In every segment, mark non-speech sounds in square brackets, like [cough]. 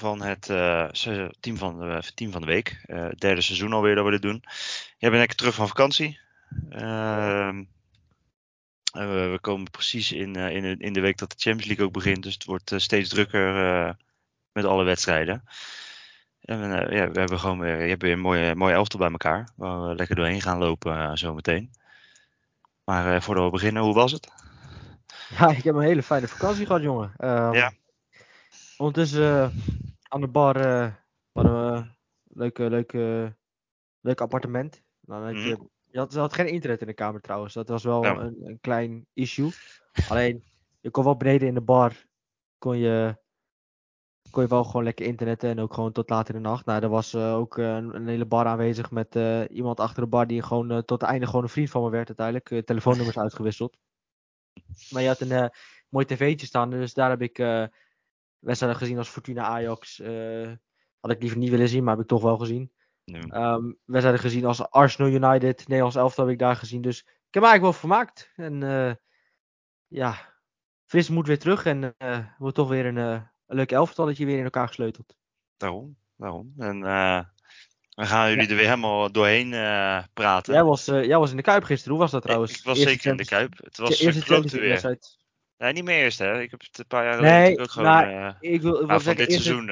van het uh, team, van de, team van de Week. Uh, derde seizoen alweer dat we dit doen. Jij bent lekker terug van vakantie. Ehm, we komen precies in, in, in, de week dat de Champions League ook begint. Dus het wordt steeds drukker met alle wedstrijden. En ja, we hebben gewoon weer, je hebt weer een mooie, mooie elftal bij elkaar. Waar we lekker doorheen gaan lopen zometeen. Maar voordat we beginnen, hoe was het? Ja, ik heb een hele fijne vakantie gehad, jongen. Um, ja. Ondertussen uh, aan de bar uh, hadden we een leuke, leuke, leuk appartement. Dan had je, mhm. je, had, had geen internet in de kamer trouwens. Dat was wel een, een, klein issue. Alleen, je kon wel beneden in de bar, kon je, kon je wel gewoon lekker internetten en ook gewoon tot laat in de nacht. Nou, er was uh, ook een, een, hele bar aanwezig met iemand achter de bar die gewoon tot het einde gewoon een vriend van me werd uiteindelijk. telefoonnummers [laughs] uitgewisseld. Maar je had een mooi tv'tje staan, dus daar heb ik wedstrijden gezien als Fortuna Ajax. Uh, had ik liever niet willen zien, maar heb ik toch wel gezien. Nee. Um, wedstrijden gezien als Arsenal United, Nederlands elftal heb ik daar gezien. Dus ik heb eigenlijk wel vermaakt. En ja, Fris moet weer terug en wordt toch weer een, een leuk elftal dat je weer in elkaar gesleuteld. Daarom, daarom. En dan gaan jullie er weer helemaal doorheen uh, praten. Jij was, uh, jij was in de Kuip gisteren. Hoe was dat trouwens? Ik was zeker in de Kuip. Het was eerste weer. Nee, niet meer eerst hè. Ik heb het een paar jaar geleden nee, ook gewoon... Nou, uh, ik wil, ik wil zeggen, dit seizoen...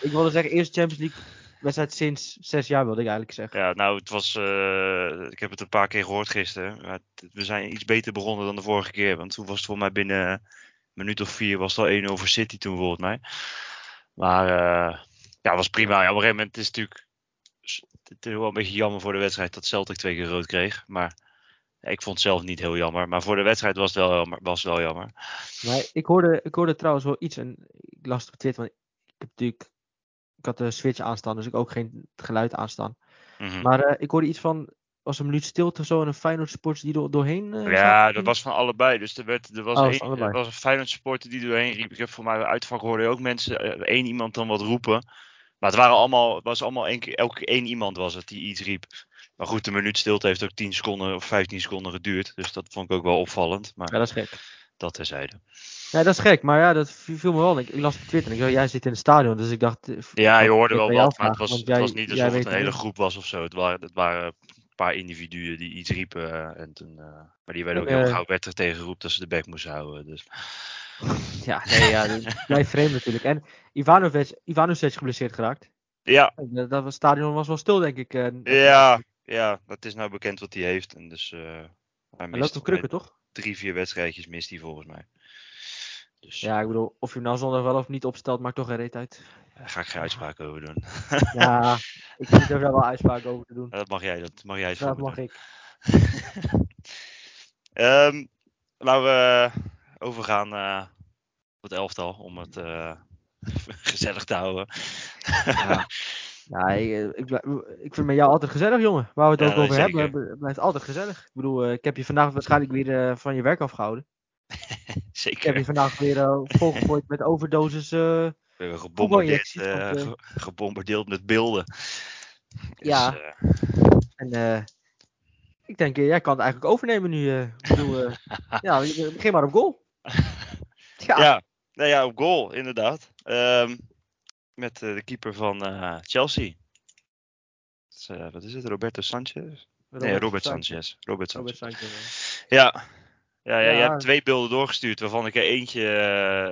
ik wilde zeggen, eerste Champions League wedstrijd sinds zes jaar wilde ik eigenlijk zeggen. Ja, nou het was... ik heb het een paar keer gehoord gisteren. we zijn iets beter begonnen dan de vorige keer. Want toen was het voor mij binnen een minuut of vier was het al 1 over City toen volgens mij. Maar ja, was prima. Ja, op een gegeven moment is het natuurlijk het is wel een beetje jammer voor de wedstrijd dat Celtic twee keer rood kreeg. Maar ik vond het zelf niet heel jammer. Maar voor de wedstrijd was het wel jammer. Was wel jammer. Nee, ik, hoorde, ik hoorde trouwens wel iets. En ik las het op Twitter. Want ik heb natuurlijk. Ik had de switch aanstaan. Dus ik ook geen geluid aanstaan. Mm Maar uh, ik hoorde iets van. Was een minuut stilte of zo. En een Feyenoord supporter die er doorheen. Uh, ja, dat was van allebei. Dus er, werd, er was, oh, een, er was een Feyenoord supporter die er doorheen riep. Ik heb voor mij uitvak hoorde ook mensen. Uh, één iemand dan wat roepen. Maar het waren allemaal, was allemaal één, elke één iemand was het die iets riep. Maar goed, de minuut stilte heeft ook 10 seconden of 15 seconden geduurd. Dus dat vond ik ook wel opvallend. Maar ja, dat is gek. Dat terzijde. Ja, dat is gek. Maar ja, dat viel me wel. Ik, ik las op Twitter en ik dacht, jij zit in het stadion. Dus ik dacht... Eh, ja, je hoorde wel wat. Maar het was, het was niet alsof het een hele groep was of zo. Het waren, het waren een paar individuen die iets riepen. Eh, en toen, uh, maar die werden ook heel gauw werd er tegen geroepen dat ze de bek moesten houden. Dus... [laughs] Ja, nee, ja, dat blijft vreemd natuurlijk. En Ivanovic, Ivanovic is geblesseerd geraakt. Ja. Dat was, stadion was wel stil, denk ik. Eh, ja, ja, dat is nou bekend wat hij heeft. En dus, uh, hij, loopt op krukken, toch? Drie, vier wedstrijdjes mist hij volgens mij. Dus, ja, ik bedoel, of je hem nou zondag wel of niet opstelt, maakt toch geen reet uit. Daar ga ik geen uitspraak over doen. [laughs] ja, ik vind er wel uitspraak over te doen. dat mag jij, dat mag jij. Dat mag ik. um, [laughs] laten we overgaan uh, op het elftal om het uh, [laughs] gezellig te houden. ja. Ja, ik, ik, ik, vind met jou altijd gezellig, jongen. Waar we het ook over hebben, het blijft altijd gezellig. Ik bedoel, ik heb je vandaag waarschijnlijk weer uh, van je werk afgehouden. [laughs] zeker. Ik heb je vandaag weer uh, volgegooid met overdoses. Uh, we gebombardeerd, uh, gebombardeerd met beelden. Dus, ja. en ik denk, jij kan het eigenlijk overnemen nu. ik bedoel, [laughs] ja, begin maar op goal. ja. ja. Nou ja, op goal, inderdaad. Um, met uh, de keeper van uh, Chelsea. Is, uh, wat is het? Roberto Sanchez? Robert nee, Robert Sanchez. Sanchez. Robert Sanchez. Robert Sanchez ja. Ja, ja, ja, je hebt twee beelden doorgestuurd waarvan ik er eentje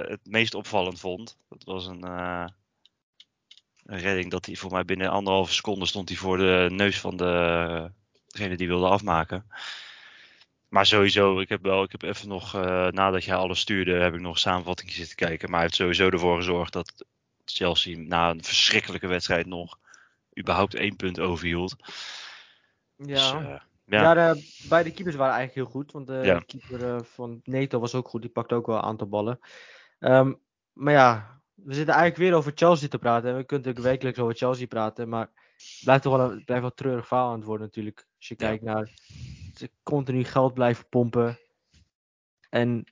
het meest opvallend vond. Dat was een, een redding dat hij voor mij binnen anderhalve seconde stond hij voor de neus van de, degene die wilde afmaken. Maar sowieso, ik heb wel, ik heb even nog, uh, nadat jij alles stuurde, heb ik nog samenvatting zitten kijken. Maar hij heeft sowieso ervoor gezorgd dat Chelsea na een verschrikkelijke wedstrijd nog überhaupt één punt overhield. Ja, dus, uh, ja. ja de, beide keepers waren eigenlijk heel goed. Want de keeper uh, van Neto was ook goed, die pakte ook wel een aantal ballen. Um, maar ja, we zitten eigenlijk weer over Chelsea te praten. We kunnen natuurlijk wekelijks over Chelsea praten, maar het blijft toch wel een, blijft wel treurig verhaal aan het worden natuurlijk. Als je kijkt naar ze continu geld blijven pompen. En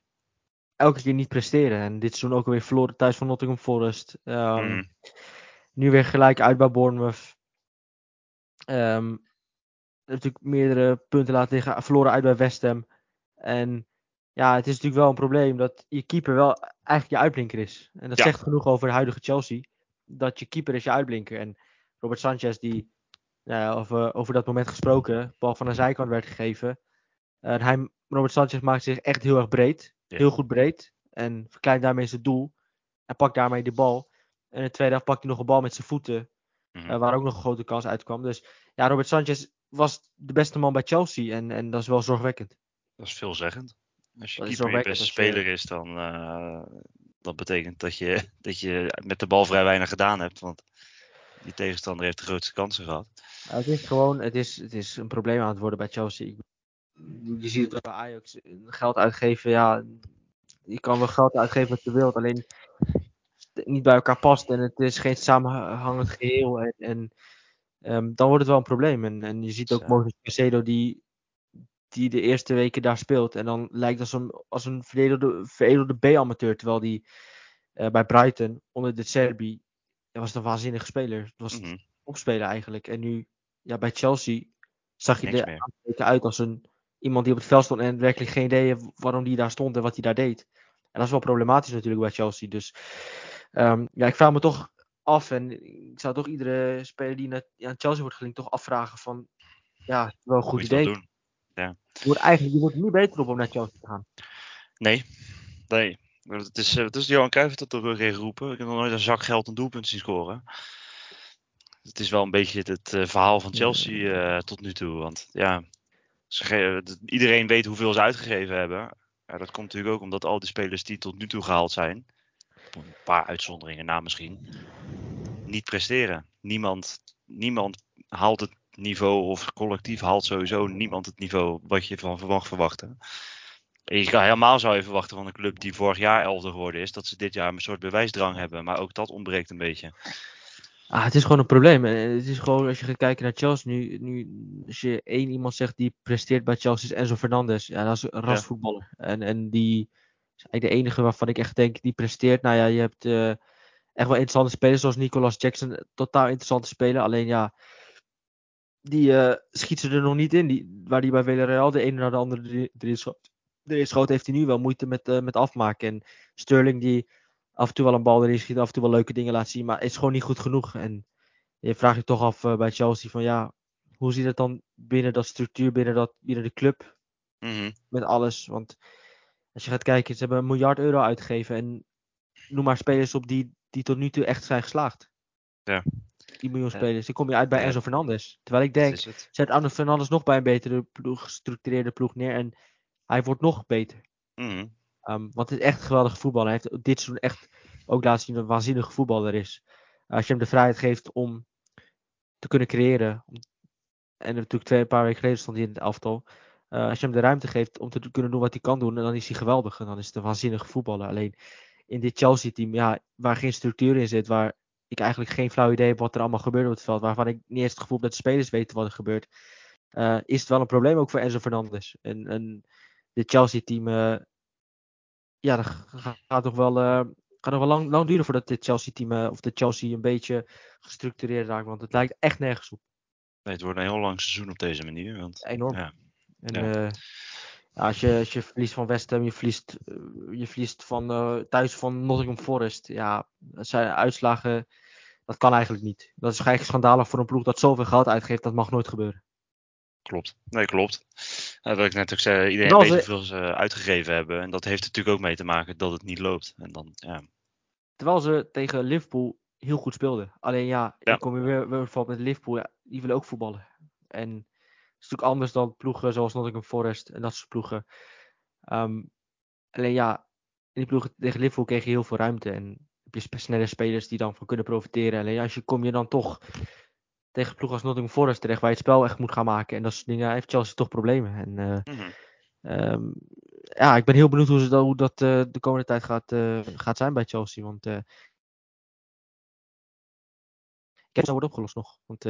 elke keer niet presteren. En dit seizoen ook weer verloren thuis van Nottingham Forest. Um, Nu weer gelijk uit bij Bournemouth. Um, natuurlijk meerdere punten laten liggen. Verloren uit bij West Ham. En ja, het is natuurlijk wel een probleem dat je keeper wel eigenlijk je uitblinker is. En dat zegt genoeg over de huidige Chelsea. Dat je keeper is je uitblinker. En Robert Sanchez, die ja, over, over dat moment gesproken, bal van de zijkant werd gegeven. En hij, Robert Sanchez maakt zich echt heel erg breed. Heel goed breed. En verkleint daarmee zijn doel. En pakt daarmee de bal. En in de tweede helft pakt hij nog een bal met zijn voeten. Mhm. Eh, waar ook nog een grote kans uitkwam. Dus ja, Robert Sanchez was de beste man bij Chelsea. En, en dat is wel zorgwekkend. Dat is veelzeggend. Als je keeper je beste speler is, dan uh, dat betekent dat je, [laughs] dat je met de bal vrij weinig gedaan hebt. Want die tegenstander heeft de grootste kansen gehad. het is gewoon, het is, het is een probleem aan het worden bij Chelsea. Je ziet het bij Ajax geld uitgeven. Ja, je kan wel geld uitgeven wat je wilt. Alleen niet bij elkaar past en het is geen samenhangend geheel. En, en um, dan wordt het wel een probleem. En, en je ziet ook ja. Moses die, die de eerste weken daar speelt. En dan lijkt als een, als een veredelde, veredelde B-amateur. Terwijl die uh, bij Brighton onder de Serbi dat was een waanzinnige speler. Het was mm opspelen eigenlijk. En nu ja, bij Chelsea zag je er uit als een, iemand die op het veld stond en werkelijk geen idee waarom die daar stond en wat hij daar deed. En dat is wel problematisch natuurlijk bij Chelsea. Dus um, ja, ik vraag me toch af. En ik zou toch iedere speler die naar ja, Chelsea wordt gelinkt toch afvragen van ja, wel een goed idee. Doen. Ja. Je wordt eigenlijk je wordt niet beter op om naar Chelsea te gaan. Nee, nee. Het is, het is Johan Cruijff dat er geroepen. Ik heb nog nooit een zak geld een doelpunt zien scoren. Het is wel een beetje het uh, verhaal van Chelsea uh, tot nu toe. Want ja, iedereen weet hoeveel ze uitgegeven hebben. Dat komt natuurlijk ook omdat al die spelers die tot nu toe gehaald zijn, een paar uitzonderingen na misschien, niet presteren. Niemand, niemand haalt het niveau, of collectief haalt sowieso niemand het niveau wat je van verwacht verwachten. Je kan helemaal zou je verwachten van een club die vorig jaar elfde geworden is, dat ze dit jaar een soort bewijsdrang hebben. Maar ook dat ontbreekt een beetje. Ah, het is gewoon een probleem. Het is gewoon, als je gaat kijken naar Chelsea, nu, nu als je één iemand zegt die presteert bij Chelsea, is Enzo Fernandez. Ja, dat is een rasvoetballer. En, en die is eigenlijk de enige waarvan ik echt denk, die presteert. Nou ja, je hebt uh, echt wel interessante spelers, zoals Nicolas Jackson. Totaal interessante speler. Alleen ja, die uh, schiet ze er nog niet in. Die, waar die bij Villarreal de ene naar de andere erin schoot de schoot heeft hij nu wel moeite met, uh, met afmaken. En Sterling die af en toe wel een bal erin schiet, af en toe wel leuke dingen laat zien, maar is gewoon niet goed genoeg. En je vraagt je toch af uh, bij Chelsea van ja, hoe ziet het dan binnen dat structuur, binnen, dat, binnen de club? Mm Met alles. Want als je gaat kijken, ze hebben een miljard euro uitgegeven en noem maar spelers op die, die tot nu toe echt zijn geslaagd. Ja. Die miljoen spelers. Die kom je uit bij Enzo Fernandez. Terwijl ik denk, zet Arno Fernandes nog bij een betere ploeg, gestructureerde ploeg neer. En hij wordt nog beter. Mm. Um, want het is echt geweldige voetbal. Hij heeft dit seizoen echt ook laten zien dat een waanzinnige voetballer is. Als je hem de vrijheid geeft om te kunnen creëren. En natuurlijk twee, een paar weken geleden stond hij in het elftal. Uh, als je hem de ruimte geeft om te kunnen doen wat hij kan doen, dan is hij geweldig. En dan is het een waanzinnige voetballer. Alleen in dit Chelsea-team, ja, waar geen structuur in zit, waar ik eigenlijk geen flauw idee heb wat er allemaal gebeurt op het veld, waarvan ik niet eens het gevoel heb dat de spelers weten wat er gebeurt, uh, is het wel een probleem ook voor Enzo Fernandes. En, en de Chelsea-team, ja, dat gaat toch wel, uh, gaat nog wel lang, lang duren voordat dit Chelsea-team, uh, of de Chelsea een beetje gestructureerd raakt. Want het lijkt echt nergens op. Nee, het wordt een heel lang seizoen op deze manier. Want, Enorm. Ja. En, ja. als, je, als je verliest van West Ham, je verliest, je verliest van, thuis van Nottingham Forest. Ja, dat zijn uitslagen, dat kan eigenlijk niet. Dat is eigenlijk schandalig voor een ploeg dat zoveel geld uitgeeft. Dat mag nooit gebeuren. Klopt. Nee, klopt. Uh, wat ik net ook zei, iedereen weet hoeveel ze uitgegeven hebben. En dat heeft natuurlijk ook mee te maken dat het niet loopt. En dan, ja. Terwijl ze tegen Liverpool heel goed speelden. Alleen ja, ja. ik kom je weer, weer met Liverpool. Ja, die willen ook voetballen. En het is natuurlijk anders dan ploegen zoals Nottingham Forest en dat soort ploegen. Um, alleen ja, in die ploegen tegen Liverpool kreeg je heel veel ruimte. En heb je snelle spelers die dan van kunnen profiteren. Alleen als je kom je dan toch tegen ploeg als Nottingham Forest terecht, waar je het spel echt moet gaan maken. En dat soort dingen heeft Chelsea toch problemen. En uh, mm -hmm. um, ja, ik ben heel benieuwd hoe, ze dat, hoe dat uh, de komende tijd gaat, uh, gaat zijn bij Chelsea. Want ik heb het wordt opgelost nog. Want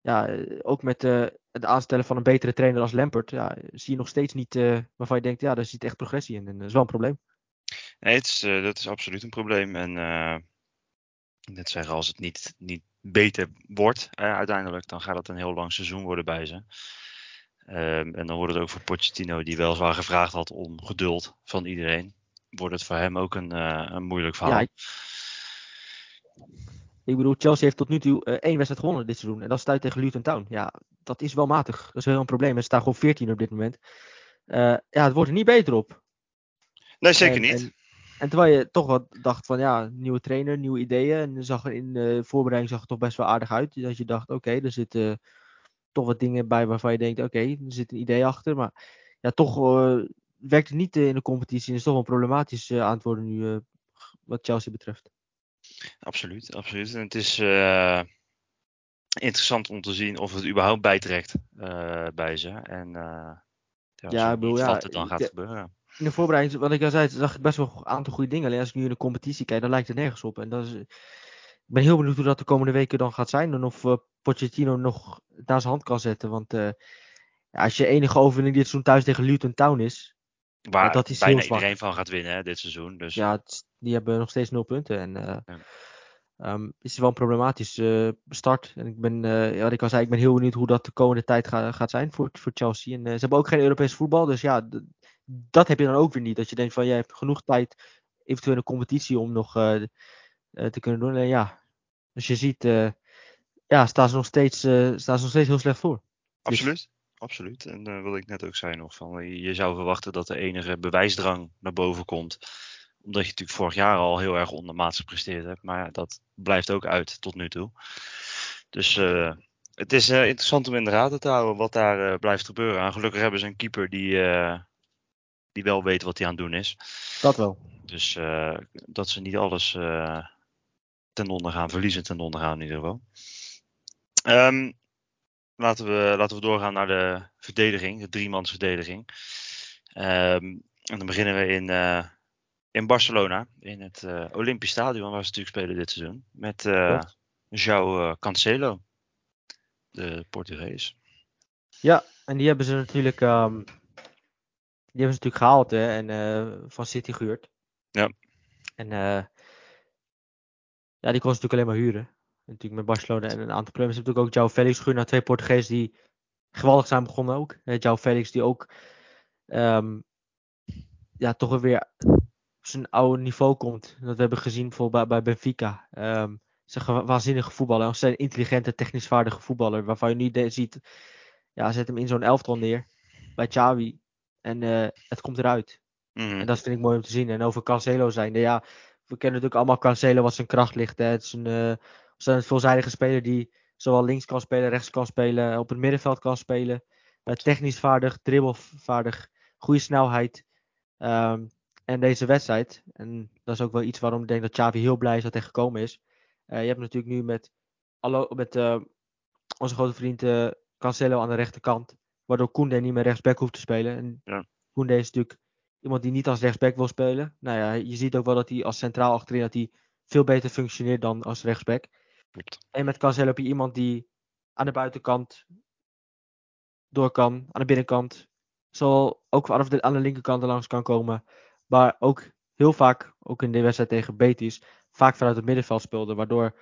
ja, ook met het aanstellen van een betere trainer als Lampert, ja, zie je nog steeds niet waarvan je denkt, ja, daar zit echt progressie in. En dat is wel een probleem. Nee, het is, dat is absoluut een probleem. En net zeggen, als het niet, niet beter wordt uh, uiteindelijk, dan gaat het een heel lang seizoen worden bij ze. Ehm, en dan wordt het ook voor Pochettino, die weliswaar gevraagd had om geduld van iedereen, wordt het voor hem ook een, een moeilijk verhaal. Ja, ik bedoel, Chelsea heeft tot nu toe uh, één wedstrijd gewonnen dit seizoen. En dat staat tegen Luton Town. Ja, dat is wel matig. Dat is wel een probleem. Ze staan gewoon 14 op dit moment. Uh, ja, het wordt er niet beter op. Nee, zeker niet. En, terwijl je toch wat dacht van ja, nieuwe trainer, nieuwe ideeën. En zag er in de voorbereiding zag het toch best wel aardig uit. Dat je dacht, oké, er zitten toch wat dingen bij waarvan je denkt, oké, er zit een idee achter. Maar ja, toch uh, werkt het niet in de competitie. En is toch wel problematisch aan het worden nu wat Chelsea betreft. Absoluut, absoluut. En het is uh, interessant om te zien of het überhaupt bijtrekt uh, bij ze. En uh, ja, ja, ik bedoel, ja, wat er dan gaat gebeuren. In de voorbereiding, wat ik al zei, zag ik best wel een aantal goede dingen. Alleen als ik nu in de competitie kijk, dan lijkt het nergens op. En dat is, ik ben heel benieuwd hoe dat de komende weken dan gaat zijn. En of uh, Pochettino nog naar zijn hand kan zetten. Want ja, als je enige overwinning dit seizoen thuis tegen Luton Town is, Waar dat is bijna iedereen van gaat winnen hè, dit seizoen. Dus. Ja, die hebben nog steeds nul punten. En uh, ja. um, is wel een problematische start. En ik ben, ja, ik al zei, ik ben heel benieuwd hoe dat de komende tijd ga, gaat zijn voor, voor Chelsea. En ze hebben ook geen Europees voetbal. Dus ja, dat heb je dan ook weer niet. Dat je denkt van, jij hebt genoeg tijd, eventueel een competitie om nog te kunnen doen. En ja, als je ziet, ja, staan ze nog steeds, staan ze nog steeds heel slecht voor. Absoluut absoluut. En uh, wat ik net ook zei nog, van, je zou verwachten dat er enige bewijsdrang naar boven komt. Omdat je natuurlijk vorig jaar al heel erg ondermaats gepresteerd hebt. Maar dat blijft ook uit tot nu toe. Dus het is interessant om in de gaten te houden wat daar blijft gebeuren. En gelukkig hebben ze een keeper die, die wel weet wat hij aan het doen is. Dat wel. Dus dat ze niet alles ten onder gaan, verliezen ten onder gaan in ieder geval. Um, laten we, laten we doorgaan naar de verdediging, de driemansverdediging. Um, en dan beginnen we in, uh, in Barcelona, in het Olympisch Stadion, waar ze natuurlijk spelen dit seizoen. Met uh, João Cancelo, de Portugees. Ja, en die hebben ze natuurlijk, um, die hebben ze natuurlijk gehaald hè, en van City gehuurd. Ja. En ja, die kon ze natuurlijk alleen maar huren. Natuurlijk met Barcelona en een aantal clubs. Hebt natuurlijk ook João Felix gehuurd naar twee Portugezen die geweldig zijn begonnen ook. João Felix die ook um, ja, toch weer op zijn oude niveau komt. Dat we hebben gezien bijvoorbeeld bij, bij Benfica. Um, ze een waanzinnige voetballer. Een zijn intelligente, technisch vaardige voetballer. Waarvan je nu ziet, ja, zet hem in zo'n elftal neer. Bij Xavi. En uh, het komt eruit. Mm. En dat vind ik mooi om te zien. En over Cancelo zijn. Ja, we kennen natuurlijk allemaal Cancelo wat zijn kracht ligt. Hè. Het is een, uh, een veelzijdige speler die zowel links kan spelen, rechts kan spelen, op het middenveld kan spelen. Uh, technisch vaardig, dribbelvaardig, goede snelheid. Um, en deze wedstrijd, en dat is ook wel iets waarom ik denk dat Xavi heel blij is dat hij gekomen is. Uh, je hebt natuurlijk nu met, met uh, onze grote vriend Cancelo aan de rechterkant, waardoor Koende niet meer rechtsback hoeft te spelen. En ja. Koende is natuurlijk iemand die niet als rechtsback wil spelen. Nou ja, je ziet ook wel dat hij als centraal achterin dat hij veel beter functioneert dan als rechtsback. En met Cancelo heb je iemand die aan de buitenkant door kan, aan de binnenkant. Zal ook vanaf de, aan de linkerkant er langs kan komen. Maar ook heel vaak, ook in de wedstrijd tegen Betis, vaak vanuit het middenveld speelde. Waardoor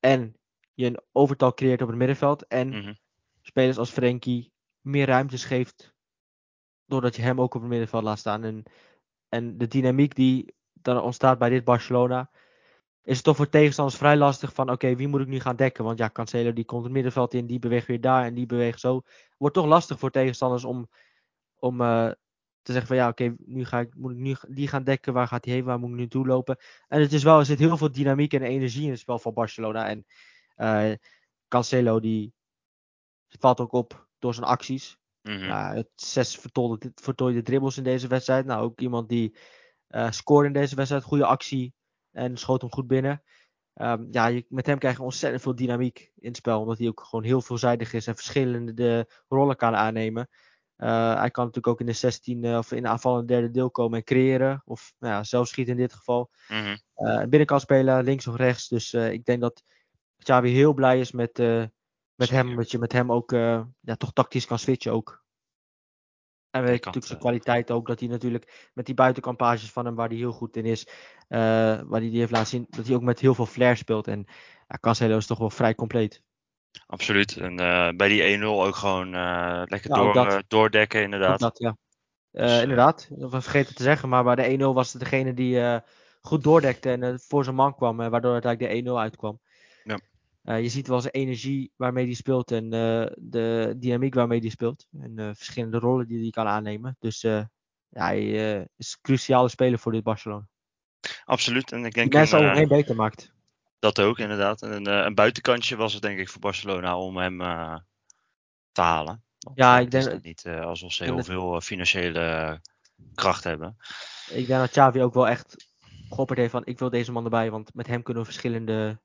en je een overtal creëert op het middenveld. En mhm. spelers als Frenkie meer ruimtes geeft. Doordat je hem ook op het middenveld laat staan. En, en de dynamiek die dan ontstaat bij dit Barcelona is het toch voor tegenstanders vrij lastig van oké, wie moet ik nu gaan dekken? Want ja, Cancelo die komt het middenveld in, die beweegt weer daar en die beweegt zo. Wordt toch lastig voor tegenstanders om, om uh, te zeggen van ja, oké, nu ga ik, moet ik nu die gaan dekken, waar gaat hij heen, waar moet ik nu toe lopen? En het is wel, er zit heel veel dynamiek en energie in het spel van Barcelona. En uh, Cancelo die valt ook op door zijn acties. Mm -hmm. uh, het zes vertooide, vertooide dribbles in deze wedstrijd. Nou, ook iemand die uh, scoorde in deze wedstrijd, goede actie. En schoot hem goed binnen. Um, ja, je, met hem krijg je ontzettend veel dynamiek in het spel. Omdat hij ook gewoon heel veelzijdig is en verschillende de rollen kan aannemen. Uh, hij kan natuurlijk ook in de 16 uh, of in de aanvallende derde deel komen en creëren. Of nou ja, zelf schieten in dit geval. Mm -hmm. uh, binnenkant spelen, links of rechts. Dus ik denk dat Xavi heel blij is met, met hem. Dat je met hem ook ja, toch tactisch kan switchen ook. En weet natuurlijk zijn kwaliteit ook. Dat hij natuurlijk met die buitenkampages van hem, waar hij heel goed in is. Uh, waar hij die heeft laten zien. Dat hij ook met heel veel flair speelt. En ja, Cancelo is toch wel vrij compleet. Absoluut. En bij die 1-0 ook gewoon lekker door, doordekken, inderdaad. dat, ja. Dus, inderdaad, dat was vergeten te zeggen, maar bij de 1-0 was het degene die goed doordekte en voor zijn man kwam, waardoor uiteindelijk de 1-0 uitkwam. Ja. je ziet wel zijn energie waarmee hij speelt en de dynamiek waarmee hij speelt. En verschillende rollen die hij kan aannemen. Dus ja, hij is een cruciale speler voor dit Barcelona. Absoluut. En ik denk die mensen geen beter maakt. Dat ook, inderdaad. En, een buitenkantje was het denk ik voor Barcelona om hem te halen. Want, ja, ik denk... Het is niet uh, alsof ze heel veel financiële kracht hebben. Ik denk dat Xavi ook wel echt geopperd heeft van ik wil deze man erbij. Want met hem kunnen we verschillende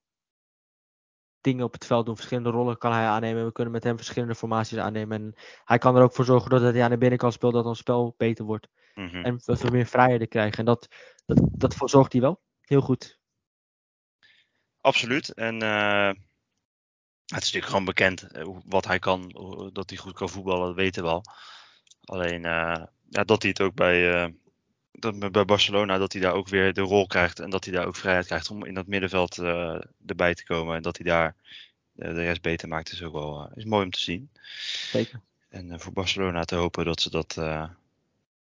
dingen op het veld doen. Verschillende rollen kan hij aannemen. We kunnen met hem verschillende formaties aannemen. En hij kan er ook voor zorgen dat hij aan de binnenkant speelt, dat ons spel beter wordt. Mm -hmm. En we meer vrijheden krijgen. En dat, dat, dat zorgt hij wel. Heel goed. Absoluut. En uh, het is natuurlijk gewoon bekend eh, wat hij kan. Dat hij goed kan voetballen, dat weten we al. Alleen uh, ja, dat hij het ook bij, dat, bij Barcelona, dat hij daar ook weer de rol krijgt. En dat hij daar ook vrijheid krijgt om in dat middenveld erbij te komen. En dat hij daar de rest beter maakt, is ook wel is mooi om te zien. Zeker. En voor Barcelona te hopen dat ze dat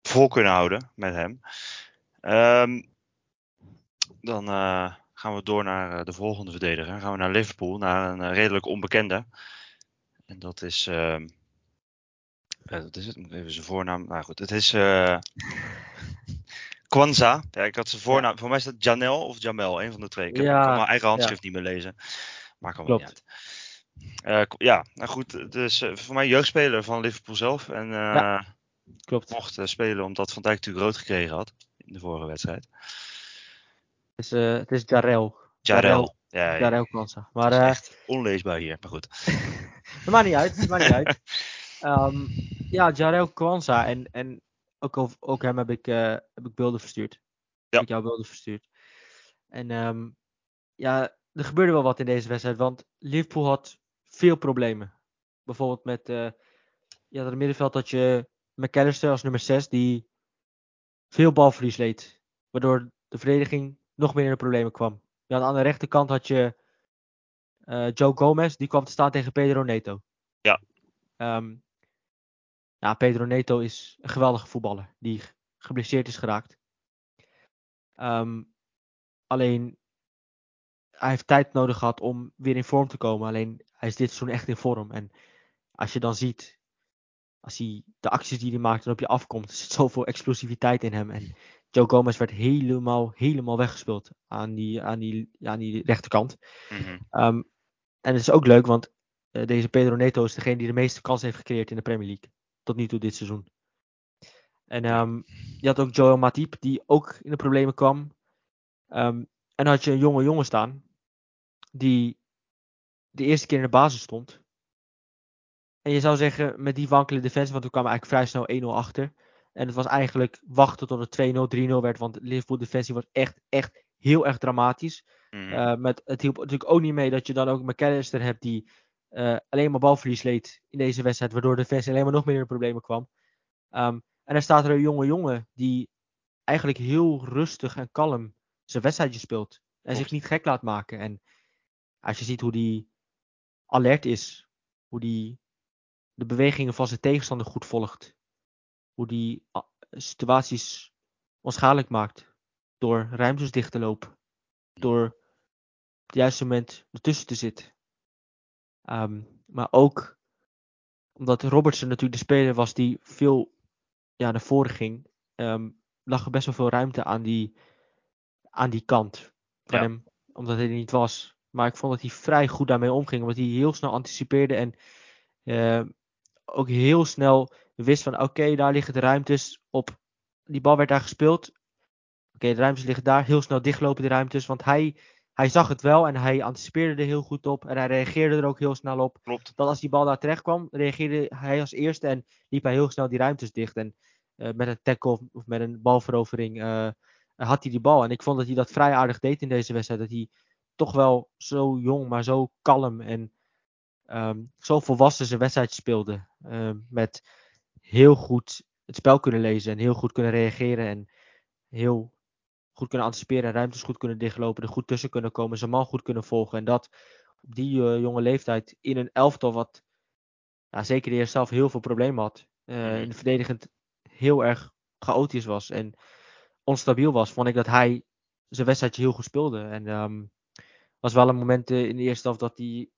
vol kunnen houden met hem. Um, dan gaan we door naar de volgende verdediger. Dan gaan we naar Liverpool, naar een redelijk onbekende. En dat is. Uh, wat is het? Even zijn voornaam. Nou goed, het is. Kwanza. Ja, ik had zijn voornaam. Voor mij is dat Janel of Jamel, een van de twee. Ik, heb, ja, kan mijn eigen handschrift niet meer lezen. Maar kan wel niet uit. ja, nou goed. Dus voor mij jeugdspeler van Liverpool zelf. En Klopt. mocht spelen omdat Van Dijk natuurlijk rood gekregen had in de vorige wedstrijd. Het is, uh, het is Jarel. Jarel. Ja, ja. Jarel Kwanza. Maar, het is echt onleesbaar hier, maar goed. [laughs] dat maakt niet uit, dat maakt niet uit. Um, [laughs] ja, Jarel Kwanza. En, en ook, ook hem heb ik, uh, heb ik beelden verstuurd. Ja. Heb ik jou beelden verstuurd. En um, ja, er gebeurde wel wat in deze wedstrijd. Want Liverpool had veel problemen. Bijvoorbeeld met uh, ja, het middenveld dat je McAllister als nummer 6 die veel balverlies leed. Waardoor de verdediging nog meer in de problemen kwam. Ja, aan de rechterkant had je uh, Joe Gomez, die kwam te staan tegen Pedro Neto. Ja. Um, ja, Pedro Neto is een geweldige voetballer die geblesseerd is geraakt. Um, alleen, hij heeft tijd nodig gehad om weer in vorm te komen. Alleen, hij is dit seizoen echt in vorm. En als je dan ziet, als hij de acties die hij maakt en op je afkomt, [laughs] er zit zoveel explosiviteit in hem. En Joe Gomez werd helemaal, helemaal weggespeeld aan die, aan die, aan die rechterkant. Mm -hmm. um, en het is ook leuk, want uh, deze Pedro Neto is degene die de meeste kansen heeft gecreëerd in de Premier League. Tot nu toe dit seizoen. En um, je had ook Joel Matip, die ook in de problemen kwam. Um, en had je een jonge jongen staan, die de eerste keer in de basis stond. En je zou zeggen, met die wankele defensie, want we kwamen eigenlijk vrij snel 1-0 achter. En het was eigenlijk wachten tot het 2-0, 3-0 werd. Want Liverpool defensie was echt, echt heel erg dramatisch. Mm. Uh, met, het hielp natuurlijk ook niet mee dat je dan ook McAllister hebt die uh, alleen maar balverlies leed in deze wedstrijd. Waardoor de defensie alleen maar nog meer in de problemen kwam. Um, en dan staat er een jonge jongen die eigenlijk heel rustig en kalm zijn wedstrijdje speelt. En zich niet gek laat maken. En als je ziet hoe die alert is. Hoe die de bewegingen van zijn tegenstander goed volgt hoe die ah, situaties onschadelijk maakt. Door ruimtes dicht te lopen. Door op het juiste moment ertussen te zitten. Um, maar ook omdat Robertson natuurlijk de speler was die veel ja, naar voren ging. Um, lag er best wel veel ruimte aan die, aan die kant van ja. hem. Omdat hij er niet was. Maar ik vond dat hij vrij goed daarmee omging. Omdat hij heel snel anticipeerde en uh, ook heel snel wist van oké, daar liggen de ruimtes op. Die bal werd daar gespeeld. Oké, de ruimtes liggen daar. Heel snel dichtlopen de ruimtes. Want hij, hij zag het wel en hij anticipeerde er heel goed op. En hij reageerde er ook heel snel op. Klopt. Dat als die bal daar terecht kwam, reageerde hij als eerste en liep hij heel snel die ruimtes dicht. En uh, met een tackle of met een balverovering uh, had hij die bal. En ik vond dat hij dat vrij aardig deed in deze wedstrijd. Dat hij toch wel zo jong, maar zo kalm en um, zo volwassen zijn wedstrijd speelde. Uh, met heel goed het spel kunnen lezen en heel goed kunnen reageren en heel goed kunnen anticiperen en ruimtes goed kunnen dichtlopen, er goed tussen kunnen komen, zijn man goed kunnen volgen. En dat op die jonge leeftijd in een elftal wat ja, zeker de eerste zelf heel veel problemen had. Uh, in de verdedigend heel erg chaotisch was en onstabiel was, vond ik dat hij zijn wedstrijdje heel goed speelde. En um, was wel een moment in de eerste helft dat hij,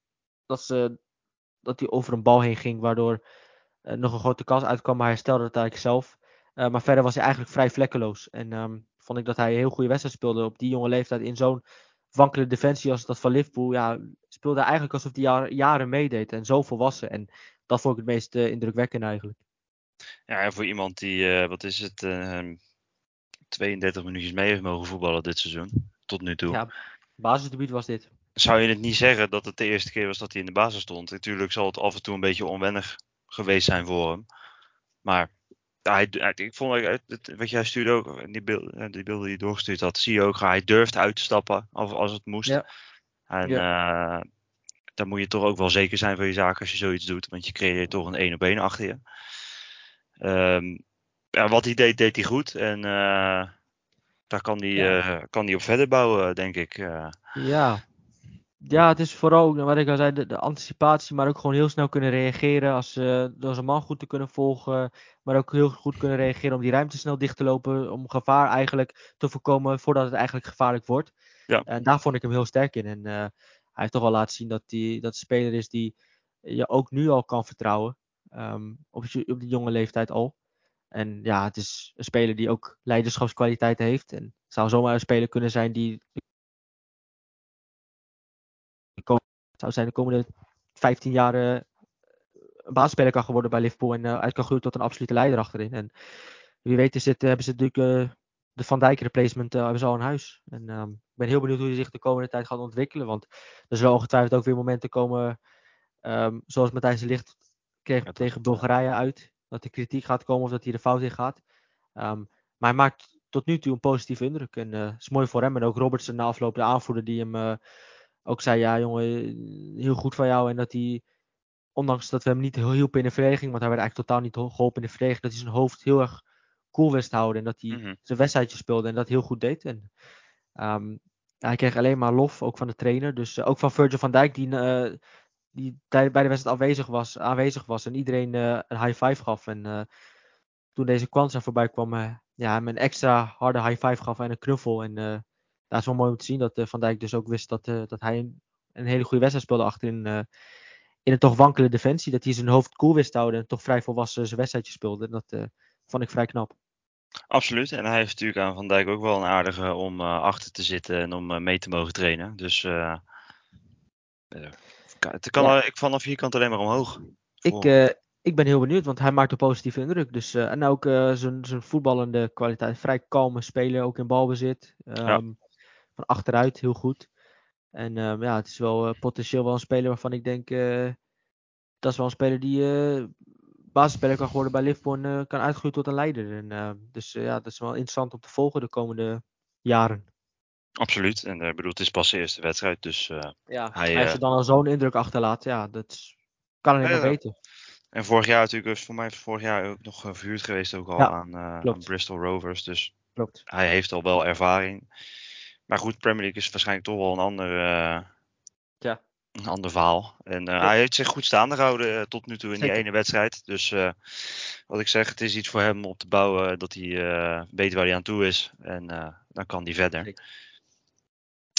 dat ze, dat hij over een bal heen ging, waardoor uh, nog een grote kans uitkwam, maar hij stelde het eigenlijk zelf. Uh, maar verder was hij eigenlijk vrij vlekkeloos. En um, vond ik dat hij een heel goede wedstrijd speelde op die jonge leeftijd in zo'n wankele defensie als dat van Liverpool. Ja, speelde eigenlijk alsof hij jaren meedeed en zo volwassen. En dat vond ik het meest uh, indrukwekkend eigenlijk. Ja, en voor iemand die, uh, wat is het, uh, 32 minuutjes mee heeft mogen voetballen dit seizoen, tot nu toe. Ja, basisdebuut was dit. Zou je het niet zeggen dat het de eerste keer was dat hij in de basis stond? Natuurlijk zal het af en toe een beetje onwennig geweest zijn voor hem. Maar hij, ik vond het, wat jij stuurde ook, die, beeld, die beelden die je doorgestuurd had, zie je ook, hij durft uit te stappen als, als het moest. Ja. En ja. Uh, dan moet je toch ook wel zeker zijn van je zaak als je zoiets doet, want je creëert toch een één op één achter je. Um, ja, wat hij deed, deed hij goed. En uh, daar kan hij, ja. uh, kan hij op verder bouwen, denk ik. Ja. Ja, het is vooral, wat ik al zei, de, de, anticipatie, maar ook gewoon heel snel kunnen reageren. Als, door zijn man goed te kunnen volgen, maar ook heel goed kunnen reageren om die ruimte snel dicht te lopen. Om gevaar eigenlijk te voorkomen voordat het eigenlijk gevaarlijk wordt. Ja. En daar vond ik hem heel sterk in. En hij heeft toch wel laten zien dat hij dat een speler is die je ook nu al kan vertrouwen. Um, op, op die jonge leeftijd al. En ja, het is een speler die ook leiderschapskwaliteiten heeft. En het zou zomaar een speler kunnen zijn die zou zijn de komende 15 jaar een basisspeler kan geworden bij Liverpool en uh, uit kan groeien tot een absolute leider achterin. En wie weet is het, hebben ze natuurlijk de Van Dijk replacement hebben ze al in huis. En um, ik ben heel benieuwd hoe hij zich de komende tijd gaat ontwikkelen. Want er zullen ongetwijfeld ook weer momenten komen, um, zoals Matthijs de Licht kreeg ja, tegen Bulgarije uit dat er kritiek gaat komen of dat hij de fout in gaat. Um, maar hij maakt tot nu toe een positieve indruk. En uh, is mooi voor hem. En ook Robertson na afloop, de aanvoerder, die hem uh, ook zei: Ja, jongen, heel goed van jou. En dat hij, ondanks dat we hem niet heel hielpen in de verdediging, want hij werd eigenlijk totaal niet geholpen in de verdediging, dat hij zijn hoofd heel erg cool wist houden. En dat hij mm -hmm. zijn wedstrijdje speelde en dat heel goed deed. En, um, hij kreeg alleen maar lof, ook van de trainer. Dus uh, ook van Virgil van Dijk, die die bij de wedstrijd afwezig was, aanwezig was en iedereen uh, een high five gaf. En uh, toen deze Kwanza voorbij kwam, uh, ja, hem een extra harde high five gaf en een knuffel. En dat is wel mooi om te zien dat Van Dijk dus ook wist dat, dat hij een, een, hele goede wedstrijd speelde achterin. in een toch wankele defensie. Dat hij zijn hoofd cool wist te houden en toch vrij volwassen zijn wedstrijdje speelde. En dat vond ik vrij knap. Absoluut. En hij heeft natuurlijk aan Van Dijk ook wel een aardige om achter te zitten en om mee te mogen trainen. Dus het kan ja. ik vanaf hier kant alleen maar omhoog. Ik, uh, ik ben heel benieuwd, want hij maakt een positieve indruk. Dus, uh, en ook uh, zijn, zijn voetballende kwaliteit. Vrij kalme speler, ook in balbezit. Um, ja. Van achteruit, heel goed. En um, ja, het is wel potentieel wel een speler waarvan ik denk... dat is wel een speler die basisspeler kan worden bij Liverpool en kan uitgroeien tot een leider. En, dus ja, dat is wel interessant om te volgen de komende jaren. Absoluut. En uh, bedoel, het is pas de eerste wedstrijd. Dus, ja, hij, uh, dan al zo'n indruk achterlaat. Ja, dat kan hij niet meer weten. En vorig jaar natuurlijk, voor mij vorig jaar ook nog verhuurd geweest ook al ja, aan, aan, Bristol Rovers. Dus klopt. hij heeft al wel ervaring. Maar goed, Premier League is waarschijnlijk toch wel een ander, ja. een ander verhaal. En ja. hij heeft zich goed staande gehouden tot nu toe in Zeker. die ene wedstrijd. Dus wat ik zeg, het is iets voor hem om te bouwen dat hij weet waar hij aan toe is. En dan kan hij verder. Zeker.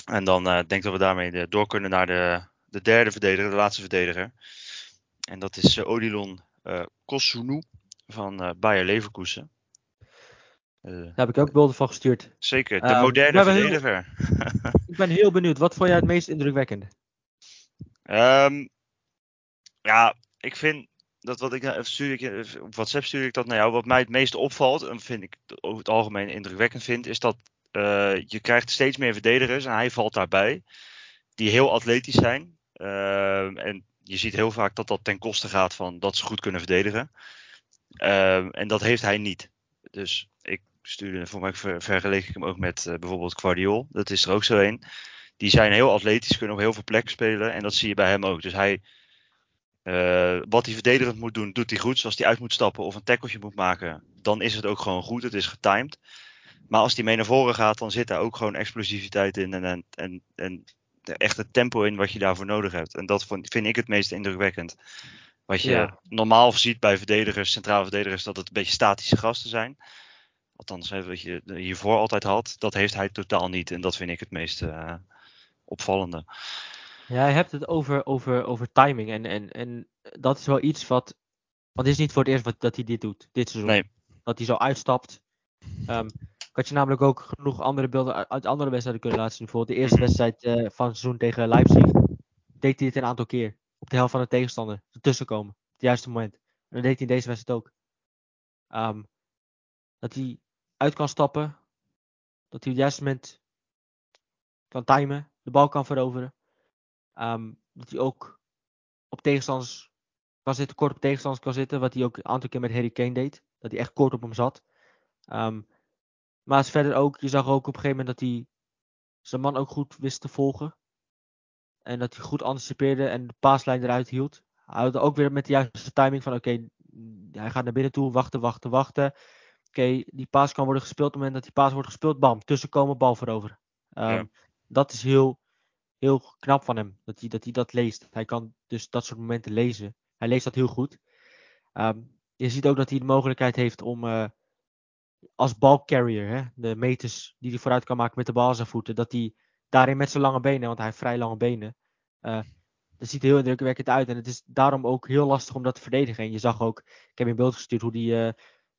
En dan denk ik dat we daarmee door kunnen naar de, de derde verdediger, de laatste verdediger. En dat is Odilon Kosunu van Bayer Leverkusen. Daar heb ik ook beelden van gestuurd. Zeker, de moderne um, verdediger. Heel, ik ben heel benieuwd, wat vond jij het meest indrukwekkende? Um, [laughs] ja, ik vind dat wat ik stuur ik, op WhatsApp stuur ik dat naar jou. Wat mij het meest opvalt, en vind ik over het algemeen indrukwekkend vind, is dat uh, je krijgt steeds meer verdedigers en hij valt daarbij. Die heel atletisch zijn. Uh, en je ziet heel vaak dat dat ten koste gaat van dat ze goed kunnen verdedigen. Uh, en dat heeft hij niet. Dus ik stuurde, voor mij ver, vergeleek ik hem ook met uh, bijvoorbeeld Guardiol. Dat is er ook zo een. Die zijn heel atletisch, kunnen op heel veel plekken spelen. En dat zie je bij hem ook. Dus hij, uh, wat hij verdedigend moet doen, doet hij goed. Zoals hij uit moet stappen of een tackeltje moet maken, dan is het ook gewoon goed. Het is getimed. Maar als die mee naar voren gaat, dan zit daar ook gewoon explosiviteit in. En, en, en, en echt het tempo in wat je daarvoor nodig hebt. En dat vind ik het meest indrukwekkend. Wat je normaal ziet bij verdedigers, centrale verdedigers, dat het een beetje statische gasten zijn. Althans, wat je hiervoor altijd had, dat heeft hij totaal niet. En dat vind ik het meest uh, opvallende. Ja, je hebt het over, over, over timing. En, en, en dat is wel iets wat. Want het is niet voor het eerst wat, dat hij dit doet, dit seizoen. Nee. Dat hij zo uitstapt. Um, ik had je namelijk ook genoeg andere beelden uit andere wedstrijden kunnen laten zien. Bijvoorbeeld de eerste wedstrijd uh, van het seizoen tegen Leipzig. Deed hij dit een aantal keer. Op de helft van de tegenstander. Ertussen komen. Op het juiste moment. En dat deed hij in deze wedstrijd ook. Um, dat hij uit kan stappen. Dat hij op het juiste moment kan timen. De bal kan veroveren. Um, dat hij ook op tegenstanders kan zitten, kort op tegenstanders kan zitten. Wat hij ook een aantal keer met Harry Kane deed. Dat hij echt kort op hem zat. Um, maar verder ook, je zag ook op een gegeven moment dat hij zijn man ook goed wist te volgen. En dat hij goed anticipeerde en de paaslijn eruit hield. Hij had ook weer met de juiste timing van oké, hij gaat naar binnen toe, wachten, wachten, wachten. Oké, die paas kan worden gespeeld. Op het moment dat die paas wordt gespeeld, bam, tussenkomen, bal veroveren. Um, Dat is heel, heel knap van hem, dat hij, dat hij dat leest. Hij kan dus dat soort momenten lezen. Hij leest dat heel goed. Um, je ziet ook dat hij de mogelijkheid heeft om uh, als balcarrier, hè, de meters die hij vooruit kan maken met de bal aan zijn voeten, dat hij daarin met zijn lange benen, want hij heeft vrij lange benen, uh, dat ziet er heel indrukwekkend uit. En het is daarom ook heel lastig om dat te verdedigen. En je zag ook, ik heb in beeld gestuurd hoe hij uh,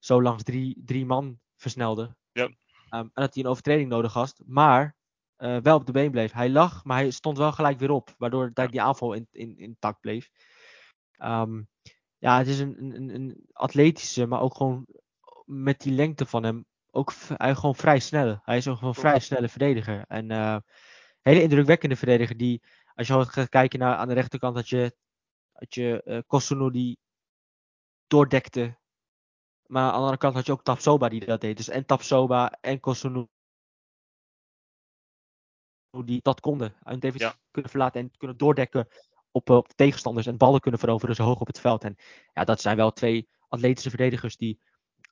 zo langs drie, drie man versnelde. Ja. Um, en dat hij een overtreding nodig had, maar uh, wel op de been bleef. Hij lag, maar hij stond wel gelijk weer op, waardoor ja. die aanval in, in, intact bleef. Um, ja, het is een, een, een atletische, maar ook gewoon met die lengte van hem ook hij gewoon vrij snel. Hij is ook een vrij snelle verdediger. En uh, hele indrukwekkende verdediger die, als je gaat kijken naar aan de rechterkant, dat je, dat je uh, Kosuno die doordekte. Maar aan de andere kant had je ook Tapsoba die dat deed. Dus en Tapsoba en Kosuno die dat konden. En David ja. kunnen verlaten en kunnen doordekken op, op de tegenstanders en ballen kunnen veroveren zo hoog op het veld. En ja, dat zijn wel twee atletische verdedigers die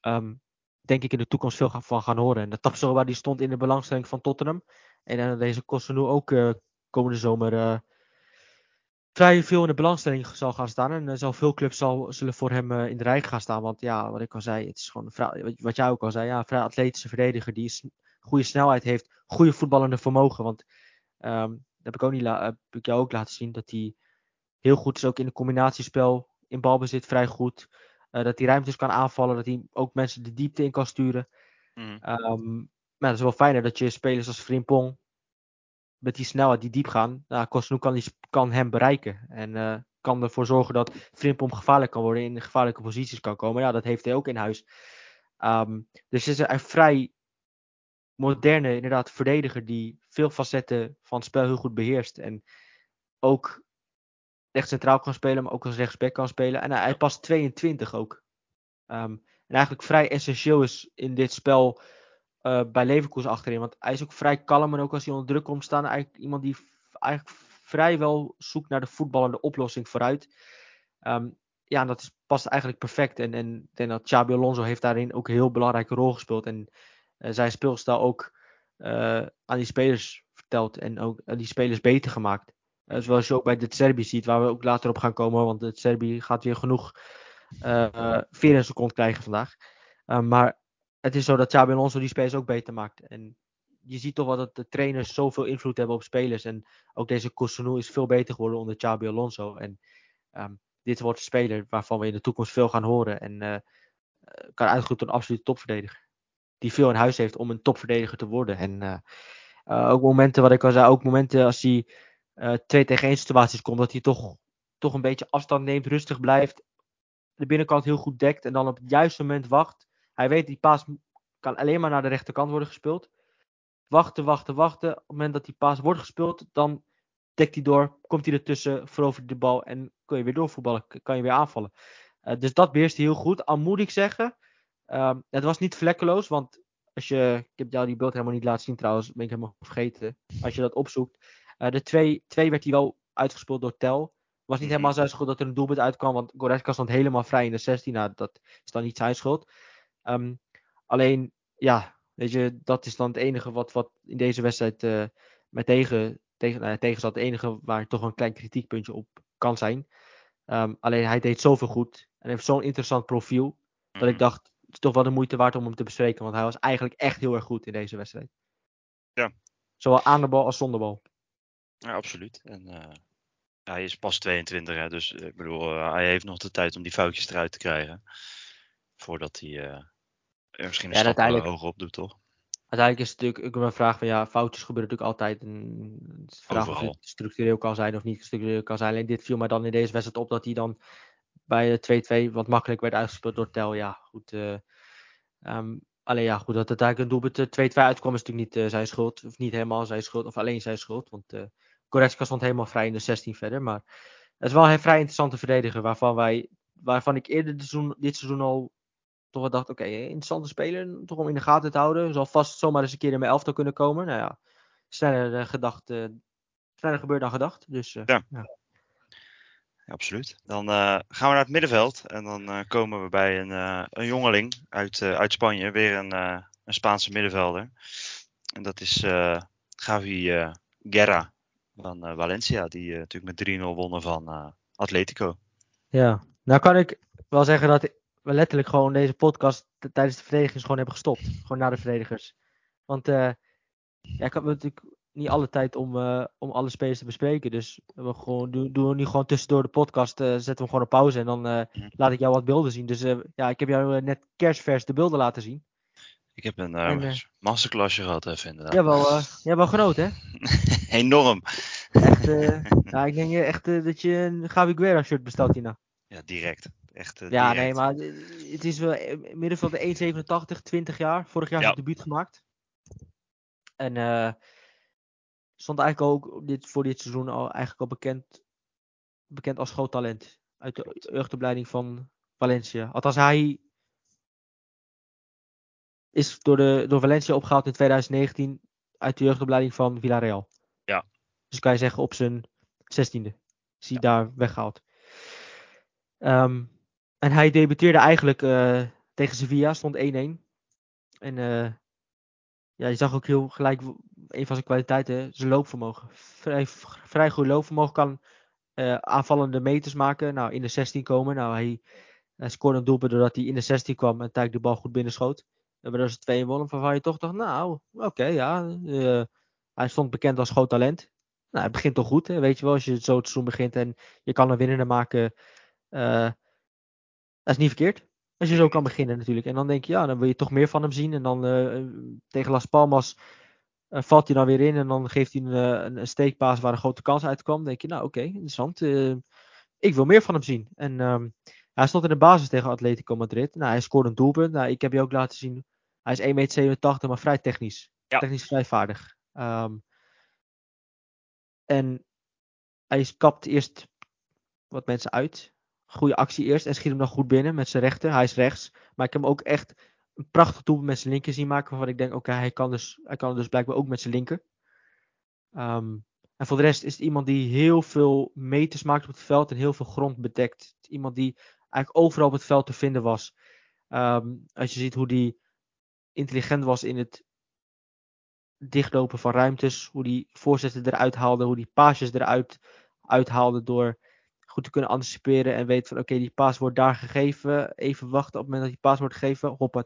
um, denk ik in de toekomst veel van gaan horen. En de Tapsoba die stond in de belangstelling van Tottenham. En uh, deze nu ook uh, komende zomer vrij veel in de belangstelling zal gaan staan. En zal veel clubs zal, zullen voor hem in de rij gaan staan. Want ja, wat ik al zei, het is gewoon wat jij ook al zei, ja, een vrij atletische verdediger die goede snelheid heeft, goede voetballende vermogen. Want um, dat heb ik, ook niet heb ik jou ook laten zien, dat hij heel goed is ook in het combinatiespel, in balbezit vrij goed. Uh, dat hij ruimtes kan aanvallen, dat hij ook mensen de diepte in kan sturen. Mm. Um, maar het is wel fijner dat je spelers als Frimpong met die snelheid die diep gaan, nou, kan, kan hem bereiken. En uh, kan ervoor zorgen dat Frimpong gevaarlijk kan worden, in gevaarlijke posities kan komen. Ja, dat heeft hij ook in huis. Um, dus is een, vrij moderne, inderdaad, verdediger die veel facetten van het spel heel goed beheerst. En ook recht centraal kan spelen, maar ook als rechtsback kan spelen. En hij, past 22 ook. Um, en eigenlijk vrij essentieel is in dit spel uh, bij Leverkusen achterin. Want hij is ook vrij kalm en ook als hij onder druk komt staan. Eigenlijk iemand die eigenlijk vrijwel zoekt naar de voetballende oplossing vooruit. Um, ja, dat is, past eigenlijk perfect. En, en denk dat Alonso heeft daarin ook een heel belangrijke rol gespeeld. En uh, zijn speelstijl ook uh, aan die spelers verteld. En ook die spelers beter gemaakt. Zoals je ook bij de Serbi ziet, waar we ook later op gaan komen. Want de Serbi gaat weer genoeg uh, veer in seconde krijgen vandaag. Uh, maar het is zo dat Xabi Alonso die spelers ook beter maakt. En je ziet toch wel dat de trainers zoveel invloed hebben op spelers. En ook deze Cousinu is veel beter geworden onder Xabi Alonso. En um, dit wordt een speler waarvan we in de toekomst veel gaan horen. En uh, kan uitgroeien tot een absolute topverdediger. Die veel in huis heeft om een topverdediger te worden. En uh, ook momenten, wat ik al zei, ook momenten als hij twee tegen één situaties komt, dat hij toch, toch een beetje afstand neemt, rustig blijft, de binnenkant heel goed dekt en dan op het juiste moment wacht. Hij weet die paas kan alleen maar naar de rechterkant worden gespeeld. Wachten, wachten, wachten. Op het moment dat die paas wordt gespeeld, dan dekt hij door, komt hij ertussen, verovert de bal en kun je weer doorvoetballen, kan je weer aanvallen. Uh, dus dat beheerst hij heel goed. Al moet ik zeggen, uh, het was niet vlekkeloos, want als je, ik heb jou die beeld helemaal niet laten zien trouwens, ben ik helemaal vergeten. Als je dat opzoekt, uh, de twee, twee werd hij wel uitgespeeld door Tel. Was niet mhm. helemaal zijn schuld dat er een doelpunt uitkwam, want Goretzka stond helemaal vrij in de 16. Nou, dat is dan niet zijn schuld. Um, alleen, ja, weet je, dat is dan het enige wat, wat in deze wedstrijd uh, mij tegen tegen, uh, tegenzat. Het enige waar toch een klein kritiekpuntje op kan zijn. Um, alleen hij deed zoveel goed. En heeft zo'n interessant profiel. Dat ik Mhm. dacht, het is toch wel de moeite waard om hem te bespreken. Want hij was eigenlijk echt heel erg goed in deze wedstrijd. Ja. Zowel aan de bal als zonder bal. Ja, absoluut. En eh, hij is pas 22, hè, dus eh, ik bedoel, hij heeft nog de tijd om die foutjes eruit te krijgen. Voordat hij eh, er misschien een Ja, eh, hoger op doet, toch? Uiteindelijk is het natuurlijk ook een vraag van ja, foutjes gebeuren natuurlijk altijd. En het is vraag of Overal. het structureel kan zijn of niet structureel kan zijn. Alleen dit viel mij dan in deze wedstrijd op dat hij dan bij de 2-2 wat makkelijk werd uitgespeeld door Tel. Ja, goed. eh, ehm, alleen ja, goed, dat het eigenlijk een doelpunt eh, 2-2 uitkwam is natuurlijk niet eh, zijn schuld. Of niet helemaal zijn schuld, of alleen zijn schuld. Want eh Goretzka stond helemaal vrij in de 16 verder. Maar het is wel een vrij interessante verdediger waarvan, wij, waarvan ik eerder dit seizoen, dit seizoen al toch wel dacht, oké, interessante speler, toch om in de gaten te houden. Zal vast zomaar eens een keer in mijn elftal kunnen komen. Nou ja, sneller, eh, gedacht, eh, sneller gebeurd dan gedacht. Dus eh, Ja. ja. Ja, absoluut. Dan gaan we naar het middenveld en dan komen we bij een, een jongeling uit, uit Spanje. Weer een, een Spaanse middenvelder. En dat is Gavi Guerra van Valencia, die natuurlijk met 3-0 wonnen van Atletico. Ja, nou kan ik wel zeggen dat we letterlijk gewoon deze podcast tijdens de verdedigers gewoon hebben gestopt. Gewoon naar de verdedigers. Want eh ja, ik heb natuurlijk niet alle tijd om, eh, om alle spelers te bespreken. Dus we gewoon, doen, doen we nu gewoon tussendoor de podcast, eh, zetten we gewoon op pauze en dan Mhm. laat ik jou wat beelden zien. Dus ja, ik heb jou net kerstvers de beelden laten zien. Ik heb een En, masterclassje gehad even inderdaad. Jij wel, jij wel genoten, hè? [laughs] Enorm. Echt, ja, ik denk echt dat je een Gavi Guerra shirt bestelt hierna. Ja, direct. Echt, eh, Ja, direct. nee, maar eh, het is wel middenveld de 1,87, 20 jaar. Vorig jaar Ja. zijn debuut gemaakt. En eh, stond eigenlijk ook dit, voor dit seizoen al, eigenlijk al bekend, bekend als groot talent. Uit de jeugdopleiding van Valencia. Althans, hij is door, de, door Valencia opgehaald in 2019 uit de jeugdopleiding van Villarreal. Ja. Dus kan je zeggen op zijn zestiende is hij daar weggehaald. Ehm, en hij debuteerde eigenlijk eh, tegen Sevilla, stond 1-1. En eh, ja, je zag ook heel gelijk een van zijn kwaliteiten, zijn loopvermogen. Vrij, vrij goed loopvermogen, kan eh, aanvallende meters maken. Nou, in de 16 komen. Nou, hij, hij scoorde een doelpunt doordat hij in de 16 kwam en tijd de bal goed binnenschoot. En waardoor ze 2 wonnen, waarvan je toch dacht, nou, oké, ja. hij stond bekend als groot talent. Nou, het begint toch goed, hè? weet je wel. Als je zo het seizoen begint en je kan een winnende maken, dat is niet verkeerd. Als je zo kan beginnen natuurlijk. En dan denk je, ja, dan wil je toch meer van hem zien. En dan eh, tegen Las Palmas eh, valt hij dan weer in. En dan geeft hij een, eh, een, een steekpaas waar een grote kans uitkwam. Dan denk je, nou oké, interessant. ik wil meer van hem zien. En ehm, hij stond in de basis tegen Atletico Madrid. Nou, hij scoorde een doelpunt. Nou, ik heb je ook laten zien. Hij is 1,87 meter, maar vrij technisch. Ja. Technisch vrij vaardig. Ehm, en hij kapt eerst wat mensen uit. Goede actie eerst en schiet hem nog goed binnen met zijn rechter. Hij is rechts. Maar ik heb hem ook echt een prachtig doelpunt met zijn linker zien maken. Waarvan ik denk, oké, hij kan dus, hij kan het dus blijkbaar ook met zijn linker. Ehm, en voor de rest is het iemand die heel veel meters maakt op het veld en heel veel grond bedekt. Iemand die eigenlijk overal op het veld te vinden was. Ehm, als je ziet hoe die intelligent was in het dichtlopen van ruimtes. Hoe die voorzetten eruit haalde. Hoe die paasjes eruit uithaalde door goed te kunnen anticiperen. En weet van oké, die paas wordt daar gegeven. Even wachten op het moment dat die paas wordt gegeven. Hoppa,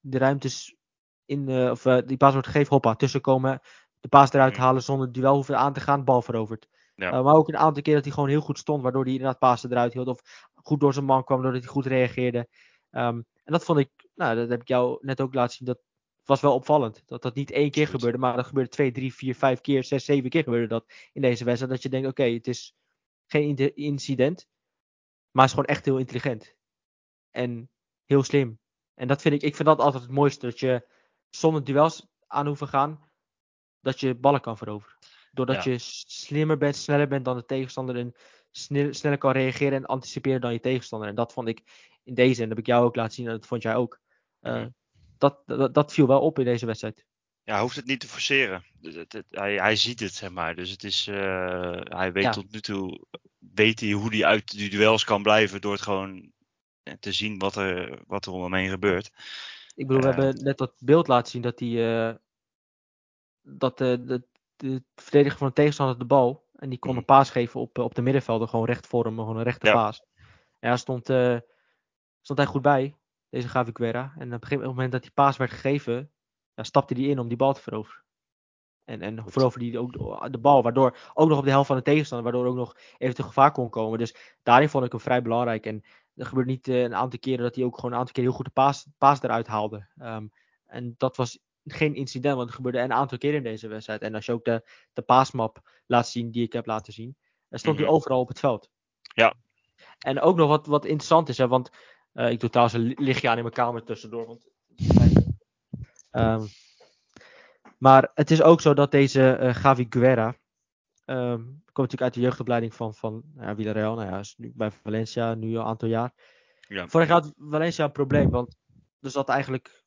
de ruimtes in, of eh, die paas wordt gegeven. Hoppa, tussenkomen. De paas eruit Mhm. halen zonder het duel hoeven aan te gaan. Bal veroverd. Ja. Eh, maar ook een aantal keer dat hij gewoon heel goed stond. Waardoor hij inderdaad paas eruit hield. Of goed door zijn man kwam. Doordat hij goed reageerde. Ehm, en dat vond ik, nou dat heb ik jou net ook laten zien. Dat was wel opvallend. Dat dat niet één keer gebeurde. Maar dat gebeurde twee, drie, vier, vijf keer. Zes, zeven keer gebeurde dat in deze wedstrijd. Dat je denkt, oké, het is geen incident. Maar is gewoon echt heel intelligent. En heel slim. En dat vind ik, ik vind dat altijd het mooiste. Dat je zonder duels aan hoeven gaan. Dat je ballen kan veroveren. Doordat Ja. je slimmer bent, sneller bent dan de tegenstander. En snel, sneller kan reageren en anticiperen dan je tegenstander. En dat vond ik in deze. En dat heb ik jou ook laten zien. En dat vond jij ook. Eh, Mhm. dat, dat, dat viel wel op in deze wedstrijd. Ja, hij hoeft het niet te forceren. Dus het- het- hij, hij ziet het, zeg maar. Dus het is, eh, hij weet Ja. tot nu toe, weet hij hoe hij uit die duels kan blijven door het gewoon eh, te zien wat er, wat er om hem heen gebeurt. Ik bedoel, we Eh. hebben net dat beeld laten zien dat hij. eh, dat, dat de verdediger van de tegenstander de bal. En die kon Mhm. een paas geven op, op de middenvelder. Gewoon recht voor hem. Gewoon een rechte Ja. paas. En daar stond, stond hij goed bij. Deze Gavi Guerra. En op een gegeven moment dat die paas werd gegeven. Ja, stapte hij in om die bal te veroveren. En, en Goed. veroverde hij ook de- bal. Waardoor ook nog op de helft van de tegenstander. Waardoor ook nog eventueel gevaar kon komen. Dus daarin vond ik hem vrij belangrijk. En er gebeurde niet eh, een aantal keren dat hij ook gewoon een aantal keer heel goed de paas, paas eruit haalde. Ehm, en dat was geen incident, want het gebeurde een aantal keer in deze wedstrijd. En als je ook de, de paasmap laat zien die ik heb laten zien, dan stond Mhm. hij overal op het veld. Ja. En ook nog wat, wat interessant is, hè, want eh, ik doe trouwens een li- lichtje aan in mijn kamer tussendoor. Want, Ehm, maar het is ook zo dat deze eh Gavi Guerra, ehm, komt natuurlijk uit de jeugdopleiding van, van nou ja, Villarreal. Nou ja, is nu bij Valencia nu al een aantal jaar. Ja. Vorig jaar had Valencia een probleem, want er zat eigenlijk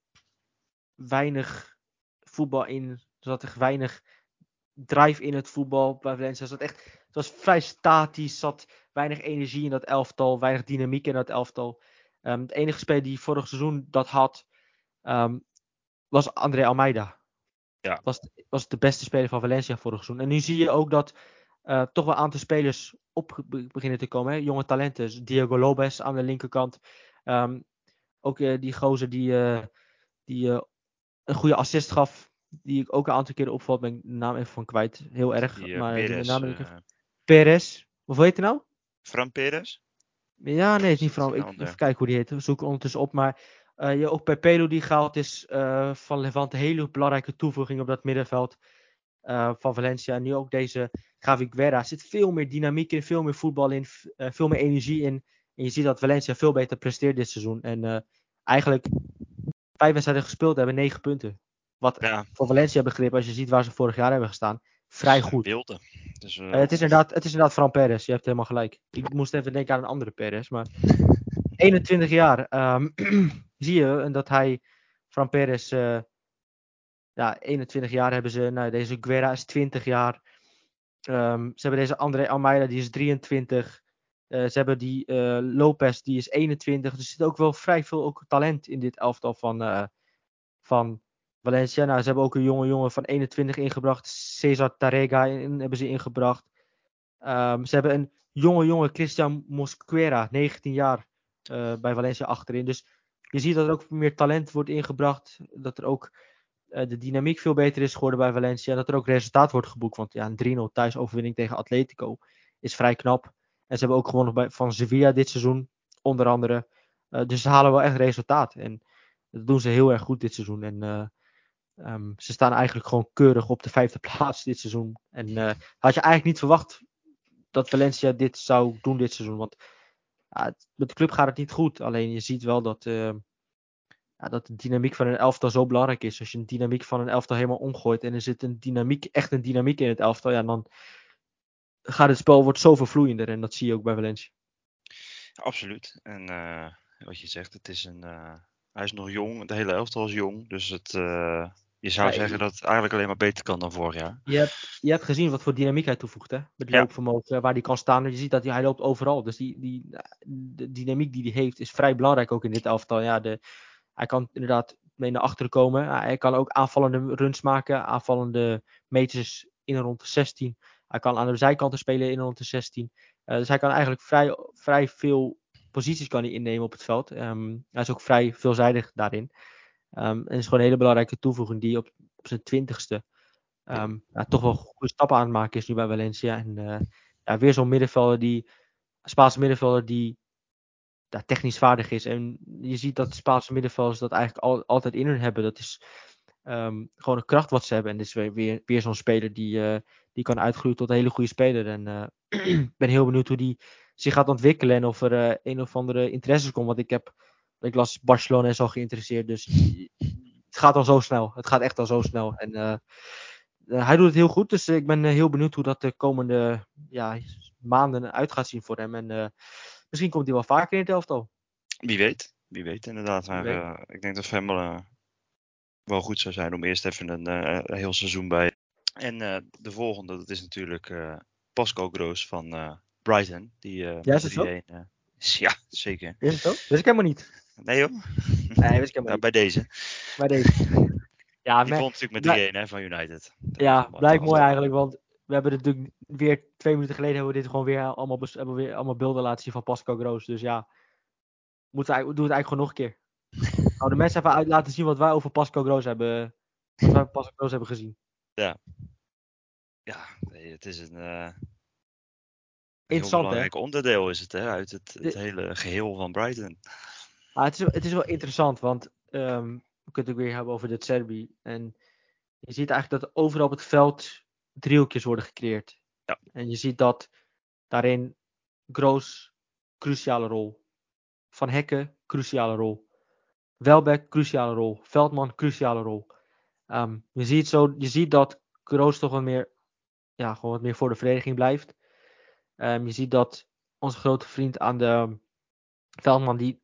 weinig voetbal in. Er zat echt weinig drive in het voetbal bij Valencia. Zat echt, het was vrij statisch, zat weinig energie in dat elftal, weinig dynamiek in dat elftal. Ehm de enige speler die vorig seizoen dat had, ehm, was André Almeida. Ja. Was, was de beste speler van Valencia vorig seizoen. En nu zie je ook dat eh, toch wel een aantal spelers op be- beginnen te komen. Hè? Jonge talenten. Dus Diego Lopez aan de linkerkant. Ehm, ook eh, die gozer die, eh, die een goede assist gaf. Die ik ook een aantal keren opvalt. Ben ik de naam even van kwijt. Heel erg. Die, maar Perez, naam ik eh, even- Perez. Hoe heet hij nou? Fran Perez? Ja, nee, het is niet een Ik even kijken hoe die heet. We zoeken ondertussen op. Maar eh je ook Pepelo die gehaald is eh, van Levante. Hele belangrijke toevoeging op dat middenveld eh, van Valencia. En nu ook deze Gavi Guerra. Er zit veel meer dynamiek in, veel meer voetbal in, eh, veel meer energie in. En je ziet dat Valencia veel beter presteert dit seizoen. En eh, eigenlijk vijf wedstrijden gespeeld hebben, negen punten. Wat Ja, voor Valencia begrip, als je ziet waar ze vorig jaar hebben gestaan, vrij goed. Dus, eh, Eh, het, is inderdaad, het is inderdaad Fran Perez, je hebt helemaal gelijk. Ik moest even denken aan een andere Perez, maar [laughs] 21 jaar ehm, [clears throat] zie je dat hij, Fran Perez, eh, ja, 21 jaar hebben ze, nou, deze Guerra is 20 jaar. Ehm, ze hebben deze André Almeida, die is 23. Eh, ze hebben die eh, Lopez, die is 21. Dus er zit ook wel vrij veel ook talent in dit elftal van, van Valencia. Nou, ze hebben ook een jonge jongen van 21 ingebracht. Cesar Tarrega in, hebben ze ingebracht. Ehm, ze hebben een jonge jonge Christian Mosquera, 19 jaar, bij Valencia achterin. Dus je ziet dat er ook meer talent wordt ingebracht. Dat er ook eh, de dynamiek veel beter is geworden bij Valencia. En dat er ook resultaat wordt geboekt. Want ja, een 3-0 thuisoverwinning tegen Atletico is vrij knap. En ze hebben ook gewonnen bij, van Sevilla dit seizoen, onder andere. Eh, dus ze halen wel echt resultaat. En dat doen ze heel erg goed dit seizoen. En eh, ehm, ze staan eigenlijk gewoon keurig op de vijfde [laughs] plaats dit seizoen. En had je eigenlijk niet verwacht dat Valencia dit zou doen dit seizoen. Want met de club gaat het niet goed. Alleen je ziet wel dat, eh, ja, dat de dynamiek van een elftal zo belangrijk is. Als je een dynamiek van een elftal helemaal omgooit en er zit een dynamiek, echt een dynamiek in het elftal, ja, dan gaat het spel wordt zoveel vloeiender. En dat zie je ook bij Valencia. Absoluut. En eh, wat je zegt, het is een, eh, hij is nog jong. De hele elftal is jong. Dus het, je zou Ja, zeggen dat het eigenlijk alleen maar beter kan dan vorig jaar. Je hebt, je hebt gezien wat voor dynamiek hij toevoegt, hè? Met Ja. loopvermogen, waar hij kan staan. Je ziet dat hij, hij loopt overal. Dus die, die, de dynamiek die hij heeft is vrij belangrijk ook in dit elftal. Ja, de, hij kan inderdaad mee naar achteren komen. Hij kan ook aanvallende runs maken, aanvallende meters in en rond de 16. Hij kan aan de zijkanten spelen in en rond de 16. Eh, dus hij kan eigenlijk vrij, vrij veel posities kan hij innemen op het veld. Ehm, hij is ook vrij veelzijdig daarin. En is gewoon een hele belangrijke toevoeging die op, op zijn twintigste ehm, ja, toch wel goede stappen aan het maken is nu bij Valencia. En eh, ja, weer zo'n middenvelder die, Spaanse middenvelder die technisch vaardig is. En je ziet dat Spaanse middenvelders dat eigenlijk al, altijd in hun hebben. Dat is ehm, gewoon een kracht wat ze hebben. En dit is weer, weer, zo'n speler die, eh, die kan uitgroeien tot een hele goede speler. En eh, [clears throat] ik ben heel benieuwd hoe die zich gaat ontwikkelen. En of er een of andere interesses komt. Want ik heb, ik las Barcelona is al geïnteresseerd. Dus het gaat al zo snel. Het gaat echt al zo snel. En eh, eh, hij doet het heel goed. Dus ik ben eh, heel benieuwd hoe dat de komende ja, maanden uit gaat zien voor hem. En eh, misschien komt hij wel vaker in het elftal. Wie weet. Wie weet inderdaad. Maar weet. eh, ik denk dat hem wel, eh, goed zou zijn om eerst even een, eh, heel seizoen bij. En eh, de volgende, dat is natuurlijk eh, Pascal Groos van eh, Brighton. Die, eh, Ja, is het zo? 3-1, eh, ja, zeker. Is het zo? Wist ik helemaal niet. Nee joh, Nee, wist ik helemaal niet. bij deze. Maar deze. Ja, Die vond natuurlijk met 3-1 hè, van United. Ja, blijkt mooi eigenlijk, want we hebben het natuurlijk weer twee minuten geleden hebben we dit gewoon weer allemaal, hebben we weer allemaal beelden laten zien van Pascal Groos. Dus ja, moeten we, doen het eigenlijk gewoon nog een keer. [laughs] Nou, de mensen even uit laten zien wat wij over Pascal Groos hebben, wat wij Pascal Groos hebben gezien. Ja. Ja, het is een, uh, Interessant, belangrijk onderdeel is het, hè, uit het, het hele geheel van Brighton. Ah, het, is, het is wel interessant, want um, we kunnen het ook weer hebben over de Serbi. En je ziet eigenlijk dat overal op het veld driehoekjes worden gecreëerd. Ja. En je ziet dat daarin Groos cruciale rol. Van Hekken cruciale rol. Welbeck cruciale rol. Veldman cruciale rol. Um, je, ziet zo, je ziet dat Groos toch wat meer, ja, gewoon wat meer voor de vereniging blijft. Um, je ziet dat onze grote vriend aan de Veldman die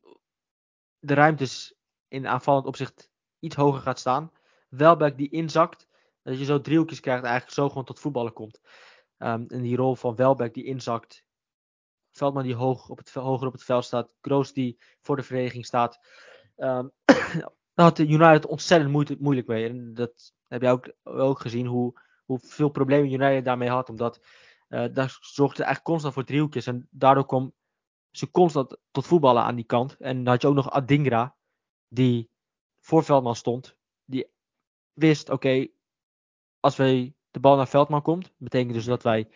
de ruimtes in aanvallend opzicht iets hoger gaat staan. Welbeck die inzakt. Dat je zo driehoekjes krijgt, eigenlijk zo gewoon tot voetballen komt. Um, en die rol van Welbeck die inzakt. Veldman die hoog op het, hoger op het veld staat. Kroos die voor de vereniging staat. Um, [coughs] daar had de United ontzettend moeilijk mee. En dat heb je ook, ook gezien hoe, hoeveel problemen United daarmee had. Omdat uh, daar zorgde eigenlijk constant voor driehoekjes. En daardoor kwam ze constant tot voetballen aan die kant. En dan had je ook nog Adingra. Die voor Veldman stond. Die wist, oké, als wij de bal naar Veldman komt, betekent dus dat wij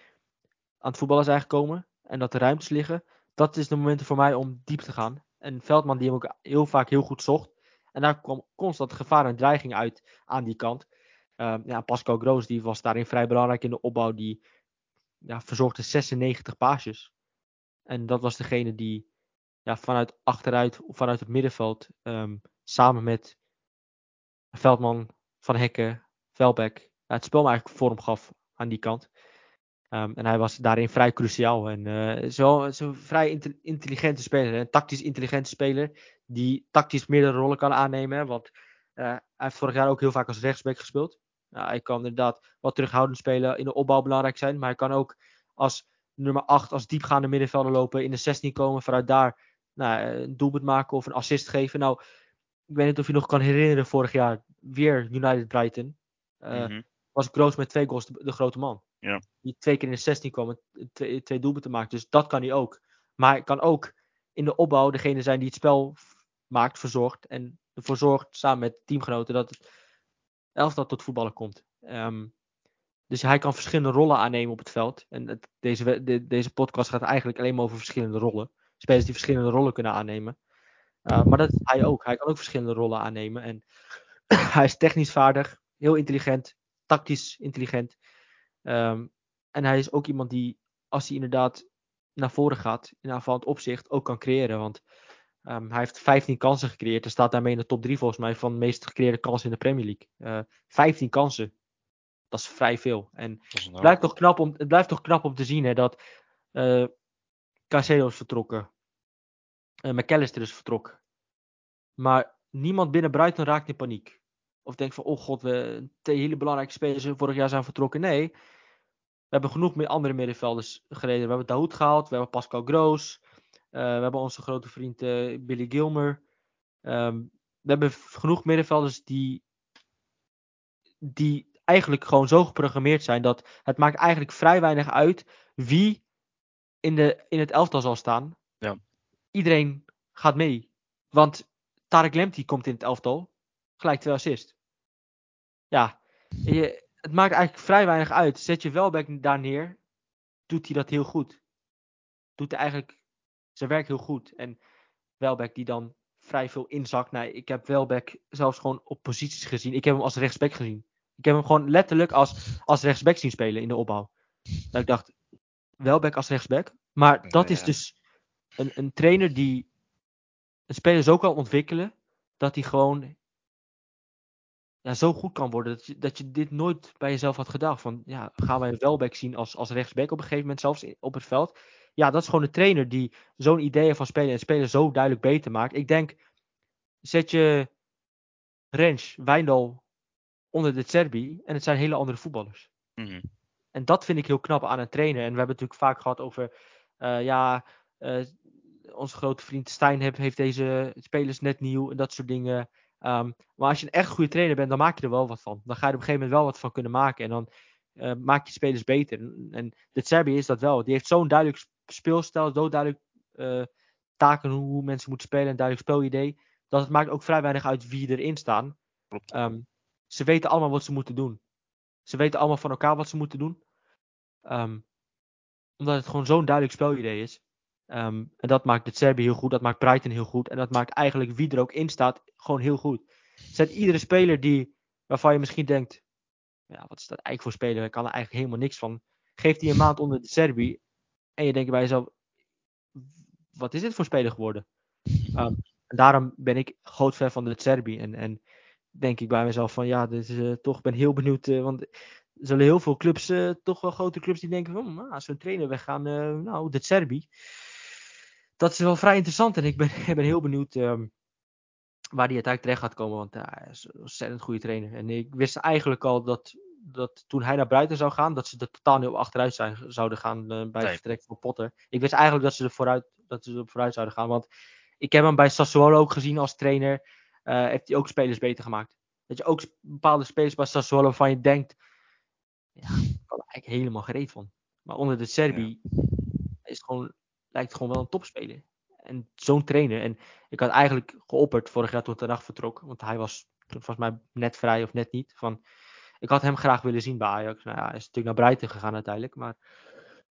aan het voetballen zijn gekomen en dat er ruimtes liggen. Dat is de momenten voor mij om diep te gaan. En Veldman die hem ook heel vaak heel goed zocht. En daar kwam constant gevaar en dreiging uit aan die kant. Uh, ja, Pascal Groos die was daarin vrij belangrijk in de opbouw. Die ja, verzorgde 96 paasjes. En dat was degene die ja, vanuit achteruit, vanuit het middenveld, um, samen met Veldman, Van Hekken, Velbeck, het spel eigenlijk vorm gaf aan die kant. Um, en hij was daarin vrij cruciaal. En uh, zo, zo vrij intelligente speler. Een tactisch intelligente speler. Die tactisch meerdere rollen kan aannemen. Want uh, hij heeft vorig jaar ook heel vaak als rechtsback gespeeld. Hij kan inderdaad wat terughoudend spelen. In de opbouw belangrijk zijn. Maar hij kan ook als nummer 8, als diepgaande middenvelder lopen. In de 16 komen. Vanuit daar nou, een doelpunt maken of een assist geven. Nou, ik weet niet of je nog kan herinneren. Vorig jaar weer United Brighton. Uh, mm -hmm. Was Groos met twee goals de, de grote man. Ja. Die twee keer in de 16 kwam, twee, twee doelpunten maakt. Dus dat kan hij ook. Maar hij kan ook in de opbouw degene zijn die het spel maakt, verzorgt. En ervoor zorgt samen met teamgenoten dat het elftal tot voetballen komt. Um, dus hij kan verschillende rollen aannemen op het veld. En deze, de, deze podcast gaat eigenlijk alleen maar over verschillende rollen. Spelers die verschillende rollen kunnen aannemen. Uh, maar dat is hij ook. Hij kan ook verschillende rollen aannemen. En [clears throat] hij is technisch vaardig, heel intelligent, tactisch intelligent. Um, en hij is ook iemand die, als hij inderdaad naar voren gaat, in aanvallend opzicht, ook kan creëren. Want um, hij heeft 15 kansen gecreëerd. Hij staat daarmee in de top 3 volgens mij van de meest gecreëerde kansen in de Premier League. Uh, 15 kansen. Dat is vrij veel. En het blijft, toch knap om, het blijft toch knap om te zien hè, dat uh, Caicedo is vertrokken. Uh, McAllister is vertrokken. Maar niemand binnen Brighton raakt in paniek. Of denkt van, oh god, we twee hele belangrijke spelers vorig jaar zijn vertrokken. Nee, we hebben genoeg meer andere middenvelders gereden. We hebben Dahoud gehaald, we hebben Pascal Groos. Uh, we hebben onze grote vriend uh, Billy Gilmer. Um, we hebben genoeg middenvelders die, die eigenlijk gewoon zo geprogrammeerd zijn dat het maakt eigenlijk vrij weinig uit wie in, de, in het elftal zal staan. Ja. Iedereen gaat mee. Want Tarek Lemti komt in het elftal. Gelijk twee assist. Ja, je, het maakt eigenlijk vrij weinig uit. Zet je Welbeck daar neer, doet hij dat heel goed. Doet hij eigenlijk zijn werk heel goed. En Welbeck die dan vrij veel inzakt. Nou, ik heb Welbeck zelfs gewoon op posities gezien. Ik heb hem als rechtsback gezien. Ik heb hem gewoon letterlijk als, als rechtsback zien spelen in de opbouw. Dat ik dacht, Welbeck als rechtsback. Maar dat is dus een, een trainer die een speler zo kan ontwikkelen. Dat hij gewoon ja, zo goed kan worden. Dat je, dat je dit nooit bij jezelf had gedacht. Van ja, gaan wij Welbeck zien als, als rechtsback op een gegeven moment zelfs op het veld. Ja, dat is gewoon de trainer die zo'n idee van spelen en spelen zo duidelijk beter maakt. Ik denk, zet je Rens, Wijndal onder de Serbi en het zijn hele andere voetballers. Mm -hmm. En dat vind ik heel knap aan een trainer. En we hebben het natuurlijk vaak gehad over, uh, ja, uh, onze grote vriend Stijn heeft, heeft deze spelers net nieuw en dat soort dingen. Ehm, maar als je een echt goede trainer bent, dan maak je er wel wat van. Dan ga je er op een gegeven moment wel wat van kunnen maken. En dan uh, maak je spelers beter. En, de Serbi is dat wel. Die heeft zo'n duidelijk speelstijl, zo duidelijk taken hoe mensen moeten spelen, een duidelijk spelidee. Dat het maakt ook vrij weinig uit wie erin staan. Um, ze weten allemaal wat ze moeten doen. Ze weten allemaal van elkaar wat ze moeten doen. Um, omdat het gewoon zo'n duidelijk spelidee is. Um, en dat maakt de Serbi heel goed, dat maakt Brighton heel goed. En dat maakt eigenlijk wie er ook in staat gewoon heel goed. Zet iedere speler die, waarvan je misschien denkt, ja, wat is dat eigenlijk voor speler? Ik kan er eigenlijk helemaal niks van. Geeft hij een maand onder de Serbi. En je denkt bij jezelf, wat is dit voor speler geworden? Um, en daarom ben ik groot fan van de Serbi. En, en denk ik bij mezelf van ja, dit is, uh, toch ben heel benieuwd. Uh, want er zullen heel veel clubs, uh, toch wel grote clubs, die denken van oh, als we een trainer weggaan, nou, de Serbi. Dat is wel vrij interessant. En ik ben, [laughs] ik ben heel benieuwd um, waar die uiteindelijk terecht gaat komen. Want hij is een ontzettend goede trainer. En ik wist eigenlijk al dat, dat toen hij naar buiten zou gaan, dat ze er totaal niet op achteruit zijn, zouden gaan bij het nee. vertrek van Potter. Ik wist eigenlijk dat ze er vooruit, dat ze er vooruit zouden gaan. Want ik heb hem bij Sassuolo ook gezien als trainer. Uh, heeft hij ook spelers beter gemaakt. Dat je ook bepaalde spelers bij Sassuolo waarvan je denkt. Ja, ik kan er eigenlijk helemaal gereed van. Maar onder de Serbi ja. is het gewoon, lijkt het gewoon wel een topspeler. En zo'n trainer. En ik had eigenlijk geopperd vorig jaar toen Ten Hag vertrok. Want hij was toen volgens mij net vrij of net niet. Van, ik had hem graag willen zien bij Ajax. Nou ja, hij is natuurlijk naar Breiten gegaan uiteindelijk. Maar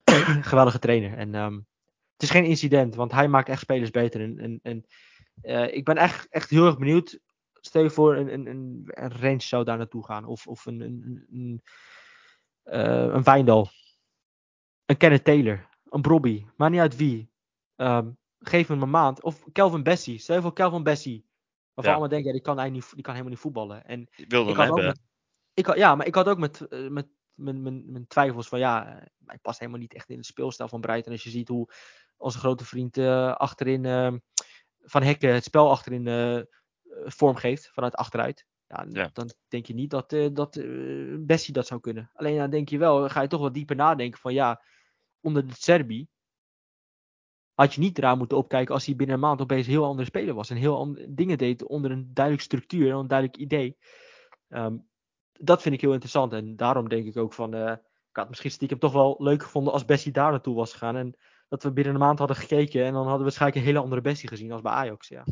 [clears throat] geweldige trainer. En um, het is geen incident, want hij maakt echt spelers beter. En, en, en uh, ik ben echt, echt heel erg benieuwd. Stel je voor, een, een, een, een range zou daar naartoe gaan. Of, of een, een, een, uh, een Wijndal. Een Kenneth Taylor. Een Brobby. Maakt niet uit wie. Um, geef hem een maand. Of Kelvin Bessie. Stel je voor Kelvin Bessie. Waarvan ja. allemaal denken, ja, die, kan eigenlijk niet, die kan helemaal niet voetballen. En ik wilde ik hem hebben. Met, ik had, ja, maar ik had ook met, uh, met mijn, mijn, mijn twijfels van ja, hij past helemaal niet echt in het speelstijl van Brighton. Als je ziet hoe onze grote vriend uh, achterin uh, van Hekken het spel achterin uh, vormgeeft vanuit achteruit. Ja, ja, Dan denk je niet dat, dat Bessie dat zou kunnen. Alleen dan denk je wel, ga je toch wat dieper nadenken van ja, onder de Serbi had je niet eraan moeten opkijken als hij binnen een maand opeens een heel andere speler was. En heel andere dingen deed onder een duidelijke structuur en een duidelijk idee. Um, dat vind ik heel interessant. En daarom denk ik ook van. Uh, ik had misschien stiekem toch wel leuk gevonden als Bessie daar naartoe was gegaan. En dat we binnen een maand hadden gekeken. En dan hadden we waarschijnlijk een hele andere Bessie gezien als bij Ajax. Ja.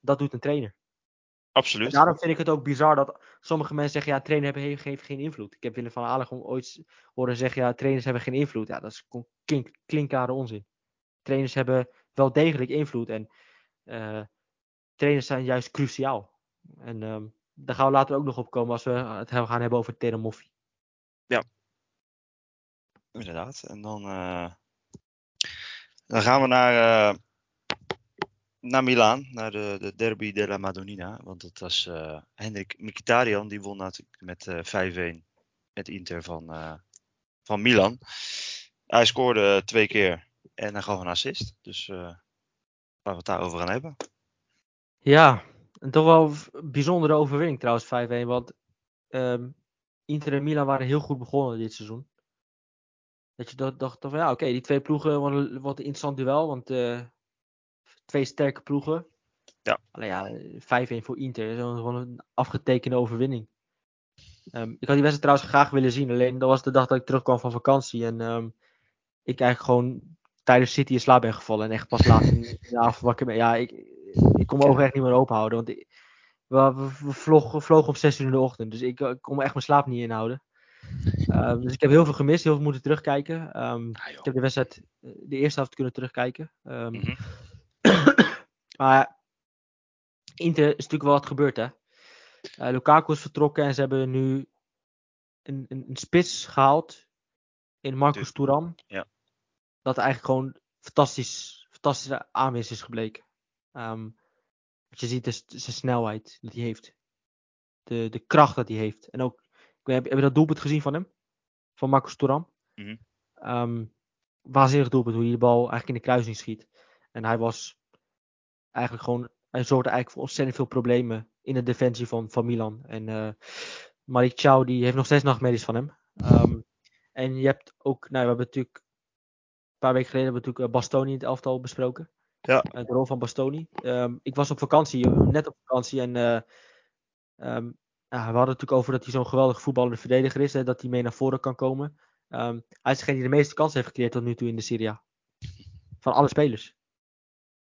Dat doet een trainer. Absoluut. En daarom vind ik het ook bizar dat sommige mensen zeggen: ja, trainer hebben geen, geen invloed. Ik heb Willem van Aardig ooit horen zeggen: ja, trainers hebben geen invloed. Ja, dat is klink, klinkklare onzin. Trainers hebben wel degelijk invloed. En uh, trainers zijn juist cruciaal. En um, daar gaan we later ook nog op komen als we het gaan hebben over Teremoffi. Ja, inderdaad. En dan, uh, dan gaan we naar, uh, naar Milaan, naar de, de Derby della Madonnina. Want dat was uh, Hendrik Mkhitaryan, die won natuurlijk met 5-1 met Inter van, van Milan. Hij scoorde twee keer en hij gaf een assist. Dus waar we het daarover gaan hebben. Ja, en toch wel een bijzondere overwinning trouwens, 5-1. Want um, Inter en Milan waren heel goed begonnen dit seizoen. Dat je dacht, dacht van ja, oké, okay, die twee ploegen worden wat een interessant duel. Want uh, twee sterke ploegen. Ja. Alleen ja, 5-1 voor Inter. is gewoon een afgetekende overwinning. Um, ik had die wedstrijd trouwens graag willen zien. Alleen dat was de dag dat ik terugkwam van vakantie. En um, ik eigenlijk gewoon tijdens City in slaap ben gevallen. En echt pas laat in de avond wakker ben. Ja, ik, ik kon mijn ogen echt niet meer open houden. Want ik, we, we, we vlogen, vlogen om 6 uur in de ochtend. Dus ik, ik kon me echt mijn slaap niet inhouden. Um, dus ik heb heel veel gemist, heel veel moeten terugkijken. Um, ah, ik heb de wedstrijd, de eerste helft kunnen terugkijken. Um, mm -hmm. maar Inter is natuurlijk wel wat gebeurd, hè. Uh, Lukaku is vertrokken en ze hebben nu een, een, een spits gehaald in Marcus Thuram. Ja. Dat eigenlijk gewoon fantastisch, fantastische aanwinst is gebleken. Um, je ziet de, zijn snelheid dat hij heeft. De, de kracht dat hij heeft. En ook, heb, heb je dat doelpunt gezien van hem? Van Marcus Thuram? Mm -hmm. um, waanzinnig doelpunt, hoe hij de bal eigenlijk in de kruising schiet. En hij was eigenlijk gewoon, hij zorgde eigenlijk voor ontzettend veel problemen in de defensie van, van Milan. En uh, Malik Chow, die heeft nog steeds nachtmerries van hem. Um, en je hebt ook, nou we hebben natuurlijk, een paar weken geleden hebben we natuurlijk Bastoni in het elftal besproken. Ja. de rol van Bastoni. Ehm, ik was op vakantie, net op vakantie. En ehm, we hadden het natuurlijk over dat hij zo'n geweldig voetballende verdediger is. Hè, dat hij mee naar voren kan komen. hij is degene die de meeste kansen heeft gecreëerd tot nu toe in de Serie A. Van alle spelers.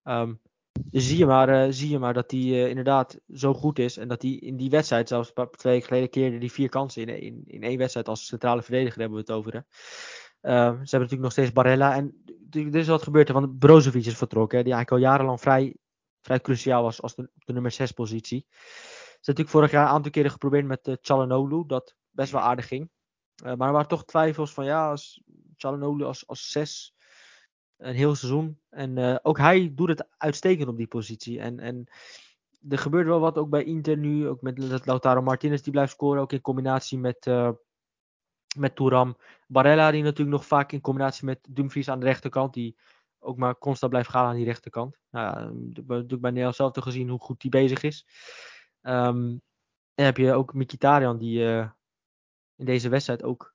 Um, dus zie je maar, uh, zie je maar dat hij uh, inderdaad zo goed is. En dat hij in die wedstrijd, zelfs twee weken geleden, keerde die vier kansen in, in, in één wedstrijd als centrale verdediger hebben we het over. Hè. Uh, ze hebben natuurlijk nog steeds Barella. En er is wat gebeurd, want Brozovic is vertrokken. Hè, die eigenlijk al jarenlang vrij, vrij cruciaal was als de, de nummer 6 positie. Hebben natuurlijk vorig jaar een aantal keren geprobeerd met uh, Chalanoglu, dat best wel aardig ging. maar er waren toch twijfels van ja, als Chalanoglu als, als 6 een heel seizoen. En uh, ook hij doet het uitstekend op die positie. En, en er gebeurt wel wat ook bij Inter nu. Ook met Lautaro Martinez die blijft scoren. Ook in combinatie met, uh, met Touram. Barella die natuurlijk nog vaak in combinatie met Dumfries aan de rechterkant. Die ook maar constant blijft gaan aan die rechterkant. Nou ja, natuurlijk bij Nederland zelf te gezien hoe goed die bezig is. Um, en heb je ook Mkhitaryan die uh, in deze wedstrijd ook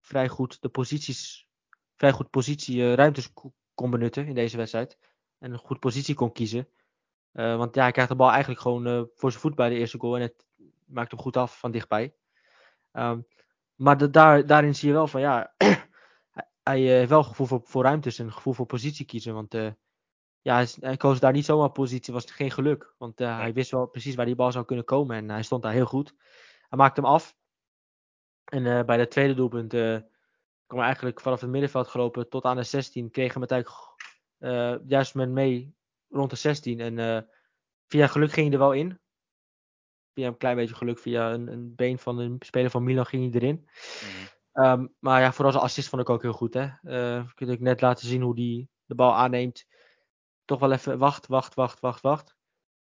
vrij goed de posities vrij goed positie uh, ruimtes kon benutten in deze wedstrijd. En een goed positie kon kiezen. Uh, want ja, hij krijgt de bal eigenlijk gewoon voor zijn voet bij de eerste goal. En het maakt hem goed af van dichtbij. Um, maar daar, daarin zie je wel van ja, [clears throat] hij heeft wel gevoel voor, voor ruimtes en gevoel voor positie kiezen. Want ja, hij, hij, koos daar niet zomaar positie, was geen geluk. Want uh, hij wist wel precies waar die bal zou kunnen komen en hij stond daar heel goed. Hij maakte hem af. En uh, bij de tweede doelpunt uh, kwam eigenlijk vanaf het middenveld gelopen tot aan de 16. Kregen we het eigenlijk uh, juist met mee rond de 16. En via geluk ging hij er wel in. Via een klein beetje geluk, via een, een been van een speler van Milan ging hij erin. Mm. Um, maar ja, vooral zijn assist vond ik ook heel goed. Hè? Ik heb net laten zien hoe hij de bal aanneemt. Toch wel even wacht, wacht, wacht, wacht, wacht.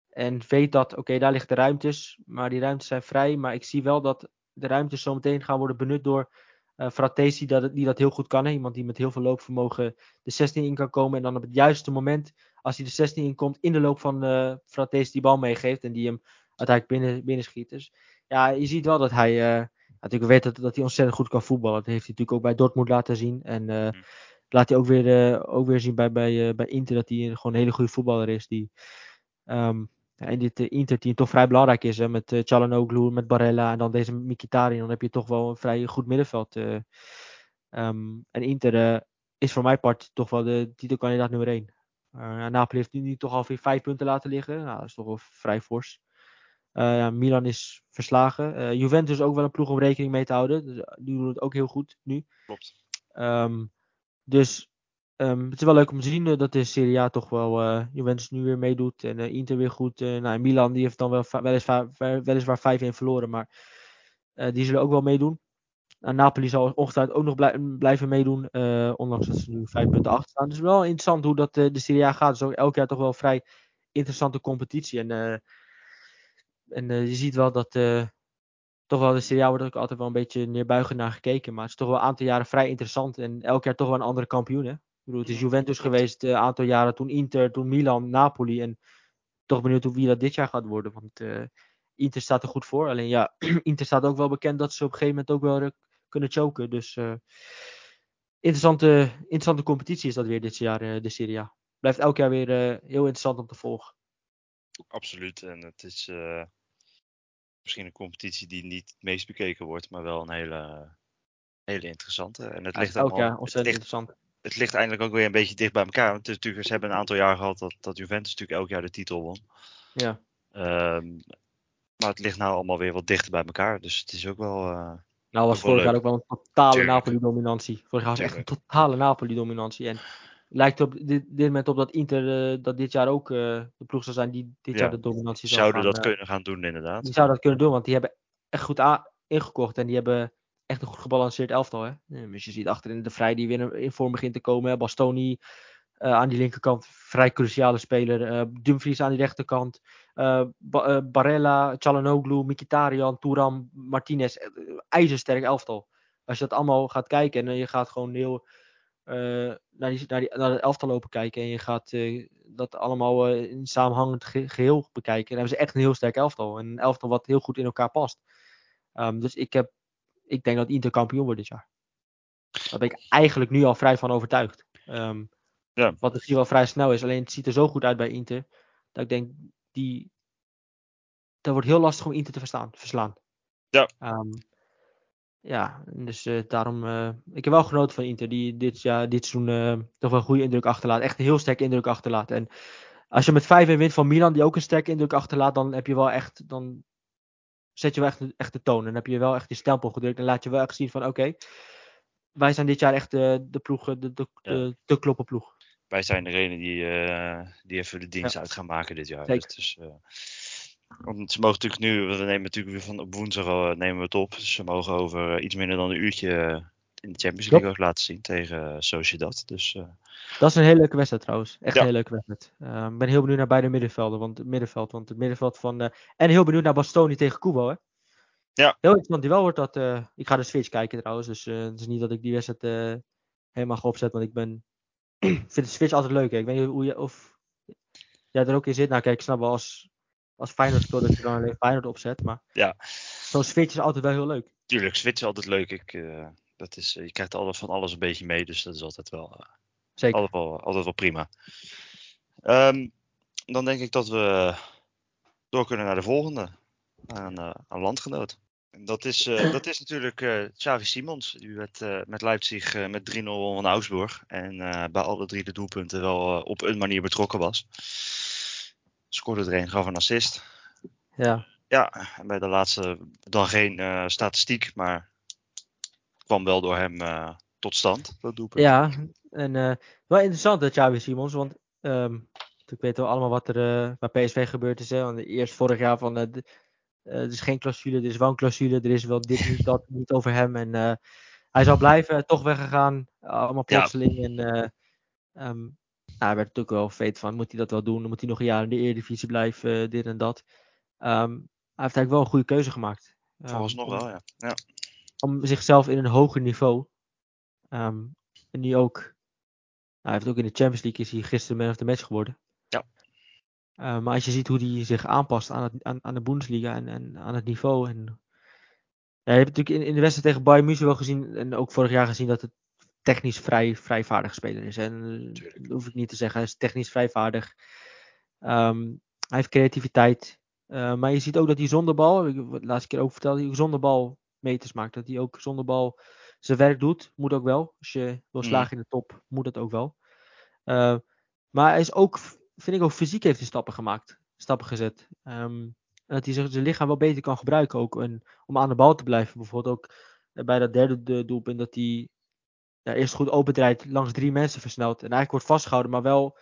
En weet dat, oké, daar ligt de ruimtes. Maar die ruimtes zijn vrij. Maar ik zie wel dat de ruimtes zo meteen gaan worden benut door uh, Fratesi dat, die dat heel goed kan. Hè? Iemand die met heel veel loopvermogen de 16 in kan komen. En dan op het juiste moment, als hij de 16 in komt, in de loop van uh, Fratesi die bal meegeeft. En die hem uiteindelijk binnen, binnen schiet. Dus ja, je ziet wel dat hij. Uh, natuurlijk weet dat, dat hij ontzettend goed kan voetballen. Dat heeft hij natuurlijk ook bij Dortmund laten zien. En mm. Laat hij ook weer, ook weer zien bij, bij, bij Inter dat hij gewoon een hele goede voetballer is. Die um, ja, in dit uh, Inter-team toch vrij belangrijk is. Hè, met uh, Chalanoglu, met Barella en dan deze Mkhitaryan. Dan heb je toch wel een vrij goed middenveld. Uh, um, en Inter is voor mijn part toch wel de titelkandidaat nummer 1. Napoli heeft nu, nu toch alweer vijf punten laten liggen. Nou, dat is toch wel vrij fors. ja, Milan is verslagen. Juventus is ook wel een ploeg om rekening mee te houden. Dus, die doen het ook heel goed nu. Klopt. Um, dus Um, het is wel leuk om te zien uh, dat de Serie A toch wel uh, Juventus nu weer meedoet. En uh, Inter weer goed. nou, Milan die heeft dan wel weliswaar, weliswaar 5-1 verloren. Maar die zullen ook wel meedoen. Nou, Napoli zal ongetwijfeld ook nog blij, blijven meedoen. ondanks dat ze nu 5 punten achter staan. Dus wel interessant hoe dat de Serie A gaat. Dus ook elk jaar toch wel vrij interessante competitie. En, en je ziet wel dat toch wel de Serie A wordt ook altijd wel een beetje neerbuigend naar gekeken. Maar het is toch wel een aantal jaren vrij interessant. En elk jaar toch wel een andere kampioen. Hè? Ik bedoel, het is Juventus geweest een uh, aantal jaren, toen Inter, toen Milan, Napoli. En toch benieuwd hoe wie dat dit jaar gaat worden. Want uh, Inter staat er goed voor. Alleen ja, [clears throat] Inter staat ook wel bekend dat ze op een gegeven moment ook wel uh, kunnen choken. Dus interessante, interessante competitie is dat weer dit jaar, de Serie A. Blijft elk jaar weer heel interessant om te volgen. Absoluut. En het is misschien een competitie die niet het meest bekeken wordt, maar wel een hele, hele interessante. En het ligt elk jaar ontzettend interessant het ligt eindelijk ook weer een beetje dicht bij elkaar. Want het is natuurlijk, ze hebben een aantal jaar gehad dat, dat Juventus natuurlijk elk jaar de titel won. Ja. Um, maar het ligt nou allemaal weer wat dichter bij elkaar. Dus het is ook wel. Uh, nou was vorig jaar ook wel een totale Napoli-dominantie. Vorig jaar was echt een totale Napoli-dominantie. En lijkt op dit, dit moment op dat Inter uh, dat dit jaar ook uh, de ploeg zou zijn die dit ja. jaar de dominantie zou Zouden gaan, dat kunnen gaan doen inderdaad. Die zouden dat kunnen doen, want die hebben echt goed ingekocht. En die hebben echt een goed gebalanceerd elftal. Hè? Dus je ziet achterin de Vrij die weer in vorm begint te komen. Bastoni uh, aan die linkerkant, vrij cruciale speler. Uh, Dumfries aan die rechterkant. Uh, ba Barella, Chalanoglu, Mkhitaryan, Touram, Martinez. ijzersterk elftal. Als je dat allemaal gaat kijken en je gaat gewoon heel naar, die, naar, die, naar het elftal lopen kijken. En je gaat dat allemaal in samenhangend ge geheel bekijken. Dan hebben ze echt een heel sterk elftal. En een elftal wat heel goed in elkaar past. Um, dus ik heb ik denk dat Inter kampioen wordt dit jaar. Daar ben ik eigenlijk nu al vrij van overtuigd. Um, Ja. Wat misschien wel vrij snel is. Alleen het ziet er zo goed uit bij Inter. Dat ik denk, die, dat wordt heel lastig om Inter te verstaan, verslaan. Ja. Ehm, ja, dus uh, daarom. Uh, ik heb wel genoten van Inter, die dit, ja, dit seizoen uh, toch wel een goede indruk achterlaat. Echt een heel sterke indruk achterlaat. En als je met 5 wint van Milan, die ook een sterke indruk achterlaat, dan heb je wel echt. Dan zet je wel echt, echt de toon. En dan heb je wel echt die stempel gedrukt. En laat je wel echt zien van oké, okay, wij zijn dit jaar echt de, de ploeg, de, de, ja. de, de kloppen ploeg. Wij zijn degene die, die even de dienst ja. uit gaan maken dit jaar. Zeker. Dus, want ze mogen natuurlijk nu, we nemen natuurlijk weer van op woensdag uh, nemen we het op. Dus ze mogen over uh, iets minder dan een uurtje in de Champions League ook laten zien tegen Sociedad. Dus, uh, dat is een hele leuke wedstrijd trouwens. Echt ja. een hele leuke wedstrijd. Ik ben heel benieuwd naar beide middenvelden. Want het middenveld, want het middenveld van. en heel benieuwd naar Bastoni tegen Kubo. Hè? Ja. Heel interessant die wel wordt dat. ik ga de Switch kijken trouwens. Dus het is niet dat ik die wedstrijd helemaal ga opzetten. Want ik ben. [clears throat] vind de Switch altijd leuk. Hè? Ik weet niet hoe je. Of jij er ook in zit. Nou kijk, ik snap wel als als Feyenoord speelt dat je dan alleen Feyenoord opzet. Maar ja. zo'n switch is altijd wel heel leuk. Tuurlijk, switch is altijd leuk. Ik, uh, dat is, je krijgt altijd van alles een beetje mee. Dus dat is altijd wel, uh, Zeker. Altijd, wel, altijd wel prima. Um, dan denk ik dat we door kunnen naar de volgende. Aan, uh, aan landgenoot. En dat is, [clears throat] dat is natuurlijk Xavi Simons. Die werd met Leipzig met 3-0 van Augsburg. En bij alle drie de doelpunten wel op een manier betrokken was scoorde er een, gaf een assist. Ja. Ja, en bij de laatste dan geen uh, statistiek, maar kwam wel door hem uh, tot stand, dat doelpunt. Ja, en uh, wel interessant dat Xavi Simons, want um, ik weet wel allemaal wat er bij PSV gebeurd is. Hè? Want eerst vorig jaar van, er is geen clausule, er is wel een clausule, er is wel dit niet, dat [laughs] niet over hem. En hij zou blijven, toch weggegaan, allemaal plotseling. Ja. En um, nou, hij werd natuurlijk wel veet van, moet hij dat wel doen? Dan moet hij nog een jaar in de Eredivisie blijven, dit en dat. Um, hij heeft eigenlijk wel een goede keuze gemaakt. Volgens um, nog wel, ja. ja. Om zichzelf in een hoger niveau. Um, en nu ook, nou, hij heeft ook in de Champions League is hij gisteren man of the match geworden. Ja. Uh, maar als je ziet hoe hij zich aanpast aan, het, aan, aan de Bundesliga en, en aan het niveau. En, ja, je hebt natuurlijk in, in de wedstrijd tegen Bayern München wel gezien, en ook vorig jaar gezien, dat het technisch vrij, vrij vaardig speler is. En dat hoef ik niet te zeggen. Hij is technisch vrij vaardig. Um, hij heeft creativiteit. Uh, maar je ziet ook dat hij zonder bal, ik de laatste keer ook vertelde, hij zonder bal meters maakt. Dat hij ook zonder bal zijn werk doet. Moet ook wel. Als je wil slagen in de top, moet dat ook wel. Uh, maar hij is ook, vind ik ook fysiek heeft hij stappen gemaakt. Stappen gezet. Um, dat hij zijn lichaam wel beter kan gebruiken ook. En, om aan de bal te blijven. Bijvoorbeeld ook bij dat derde doelpunt dat hij eerst goed opendraait, langs drie mensen versnelt. En eigenlijk wordt vastgehouden, maar wel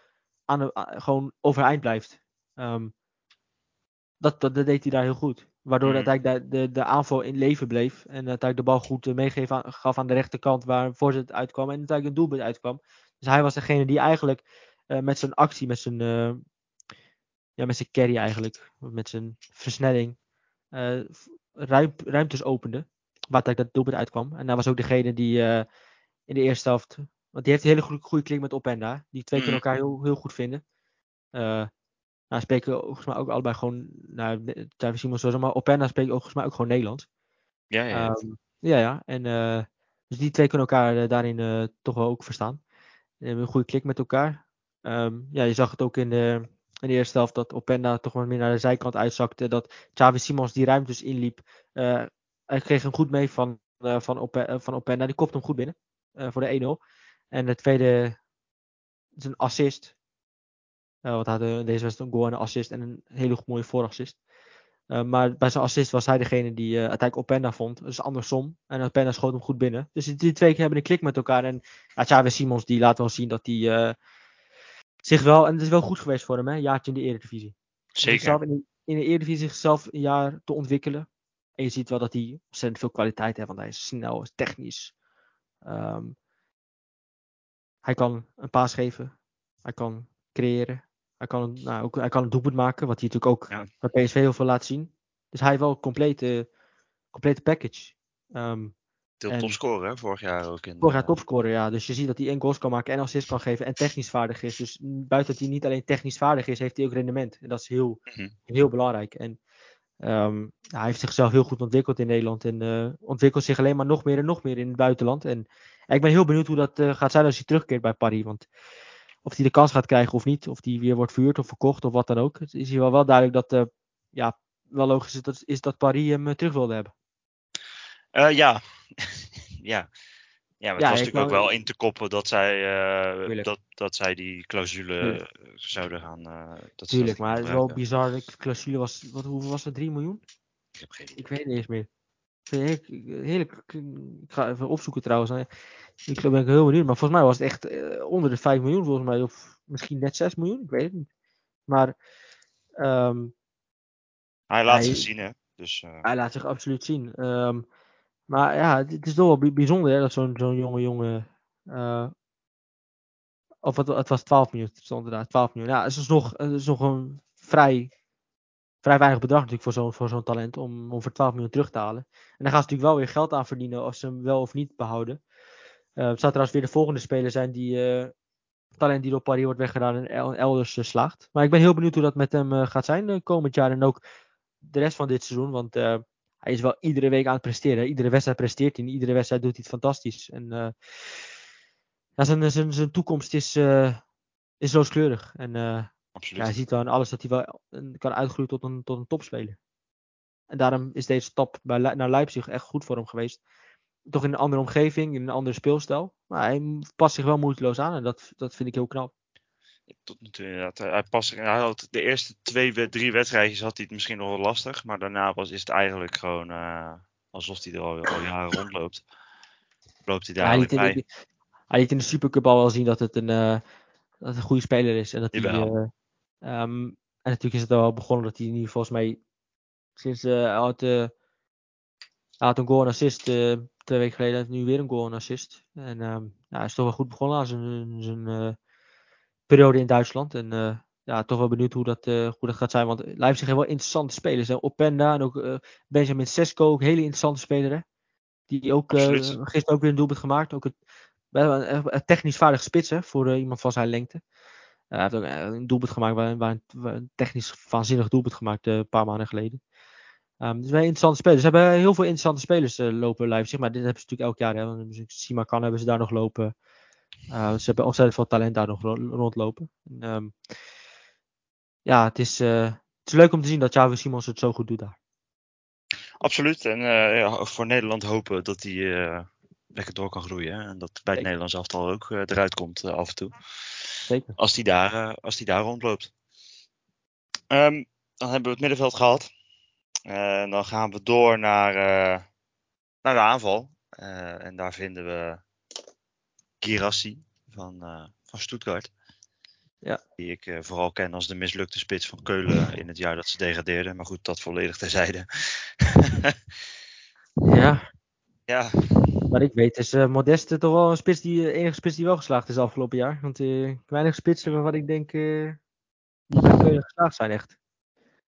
aan de, aan, gewoon overeind blijft. Um, dat, dat, dat, deed hij daar heel goed. Waardoor mm. uiteindelijk de, de, de aanval in leven bleef. En uiteindelijk de bal goed meegeven gaf aan de rechterkant waar een voorzet uitkwam. En uiteindelijk een doelpunt uitkwam. Dus hij was degene die eigenlijk uh, met zijn actie, met zijn, uh, ja, met zijn carry eigenlijk, met zijn versnelling, uh, ruim, ruimtes opende. Waar uiteindelijk dat doelpunt uitkwam. En hij was ook degene die in de eerste helft. Want die heeft een hele goede, goede klik met Openda. Die twee kunnen elkaar heel, heel goed vinden. Uh, nou, spreken volgens mij ook allebei gewoon. Nou, Simons zo, maar Openda spreekt ook, volgens mij ook gewoon Nederlands. Ja, ja. Um, ja, ja. En, uh, dus die twee kunnen elkaar uh, daarin toch wel ook verstaan. En hebben een goede klik met elkaar. Um, ja, je zag het ook in de, in de eerste helft dat Openda toch wat meer naar de zijkant uitzakte. Dat Xavi Simons die ruimtes inliep. hij kreeg hem goed mee van, van, Op van Openda. Die kopte hem goed binnen. Uh, voor de 1-0. En de tweede is een assist. Uh, want hij had deze was een goal en een assist en een hele mooie voorassist. Uh, maar bij zijn assist was hij degene die uiteindelijk Openda vond. Dus andersom. En Openda schoot hem goed binnen. Dus die twee keer hebben een klik met elkaar. En ja, Xavi Simons die laat wel zien dat hij zich wel... En het is wel goed geweest voor hem, hè. Een jaartje in de Eredivisie. Zeker. In de, in de Eredivisie zichzelf een jaar te ontwikkelen. En je ziet wel dat hij ontzettend veel kwaliteit heeft. Want hij is snel, is technisch. Um, hij kan een paas geven. Hij kan creëren. Hij kan, nou, ook, hij kan een doelpunt maken. Wat hij natuurlijk ook ja. bij PSV heel veel laat zien. Dus hij heeft wel een complete, complete package. Um, Veel topscorer hè? vorig jaar ook. In, vorig jaar topscorer, ja. Dus je ziet dat hij en goals kan maken en assists kan geven en technisch vaardig is. Dus buiten dat hij niet alleen technisch vaardig is, heeft hij ook rendement. En dat is heel, mm -hmm. heel belangrijk. En um, hij heeft zichzelf heel goed ontwikkeld in Nederland. En uh, ontwikkelt zich alleen maar nog meer en nog meer in het buitenland. En ik ben heel benieuwd hoe dat uh, gaat zijn als hij terugkeert bij Paris. Want of hij de kans gaat krijgen of niet. Of die weer wordt verhuurd of verkocht of wat dan ook. Het is hier wel, wel duidelijk dat, ja, wel logisch is dat, is dat Paris hem terug wilde hebben. ja. [laughs] ja. Ja, maar het was natuurlijk ook wel in te koppen dat zij, uh, dat, dat zij die clausule zouden gaan. Uh, dat Tuurlijk, maar het is wel bizar. De clausule was, wat, hoeveel was het? 3 miljoen? Ik heb geen idee. Ik weet het niet eens meer. Heerlijk, ik ga even opzoeken trouwens. Ik ben ik heel benieuwd, maar volgens mij was het echt uh, onder de 5 miljoen volgens mij. Of misschien net 6 miljoen, ik weet het niet. Maar um, hij laat hij, zich zien, hè? Dus, Hij laat zich absoluut zien. Um, maar ja, het is toch wel bijzonder hè, dat zo'n zo'n jonge jongen. Uh, of het, het was 12 miljoen, stond inderdaad 12 miljoen. Ja, het is nog, is nog een vrij, vrij weinig bedrag natuurlijk voor zo'n voor zo'n talent om, om voor 12 miljoen terug te halen. En daar gaan ze natuurlijk wel weer geld aan verdienen als ze hem wel of niet behouden. Uh, het zou trouwens weer de volgende speler zijn die uh, talent die door Paris wordt weggedaan en elders uh, slaagt. Maar ik ben heel benieuwd hoe dat met hem gaat zijn komend jaar en ook de rest van dit seizoen. Want hij is wel iedere week aan het presteren. Iedere wedstrijd presteert hij. Iedere wedstrijd doet hij het fantastisch. En uh, ja, zijn, zijn, zijn toekomst is, uh, is rooskleurig. En uh, Absoluut. Ja, hij ziet wel aan alles dat hij wel kan uitgroeien tot een, tot een topspeler. En daarom is deze stap bij, naar Leipzig echt goed voor hem geweest. Toch in een andere omgeving, in een andere speelstijl. Maar hij past zich wel moeiteloos aan en dat, dat vind ik heel knap tot nu toe inderdaad. Hij, past, hij had de eerste twee, drie wedstrijdjes had hij het misschien nog wel lastig. Maar daarna was, is het eigenlijk gewoon uh, alsof hij er al, al, jaren rondloopt. Loopt hij daar hij liet, in hij liet in de Supercup al wel zien dat het een, uh, dat het een goede speler is. En, dat hij, uh, um, en natuurlijk is het al begonnen dat hij nu volgens mij sinds uh, had, hij had een goal en assist twee weken geleden. nu weer een goal en assist. En um, ja, hij is toch wel goed begonnen aan zijn, zijn periode in Duitsland. En uh, ja, toch wel benieuwd hoe dat, uh, hoe dat gaat zijn. Want Leipzig heeft wel interessante spelers. Hè. Openda en ook uh, Benjamin Sesko, ook hele interessante speler. Hè. Die ook gisteren ook weer een doelpunt gemaakt. Ook een, een, technisch vaardige spits hè, voor iemand van zijn lengte. hij heeft ook een doelpunt gemaakt, waar, waar een, technisch waanzinnig doelpunt gemaakt een paar maanden geleden. Um, dus wel interessante spelers. Ze hebben heel veel interessante spelers lopen Leipzig. Maar dit hebben ze natuurlijk elk jaar. Hè. Dus Simakan hebben ze daar nog lopen. Uh, ze hebben ontzettend veel talent daar nog rondlopen. En, um, ja, het is, uh, het is leuk om te zien dat Javi Simons het zo goed doet daar. Absoluut. En uh, ja, voor Nederland hopen dat hij lekker door kan groeien. Hè? En dat bij het Nederlands elftal ook eruit komt af en toe. Zeker. Als hij daar, als die daar rondloopt. Um, dan hebben we het middenveld gehad. Dan gaan we door naar, naar de aanval. en daar vinden we Girassi van, uh, van Stuttgart. Ja. Die ik uh, vooral ken als de mislukte spits van Keulen in het jaar dat ze degradeerden. Maar goed, dat volledig terzijde. [laughs] ja. Ja. Maar ik weet is uh, Modeste toch wel een spits die, enige spits die wel geslaagd is afgelopen jaar. Want uh, weinig spitsen waarvan ik denk uh, die bij Keulen geslaagd zijn echt.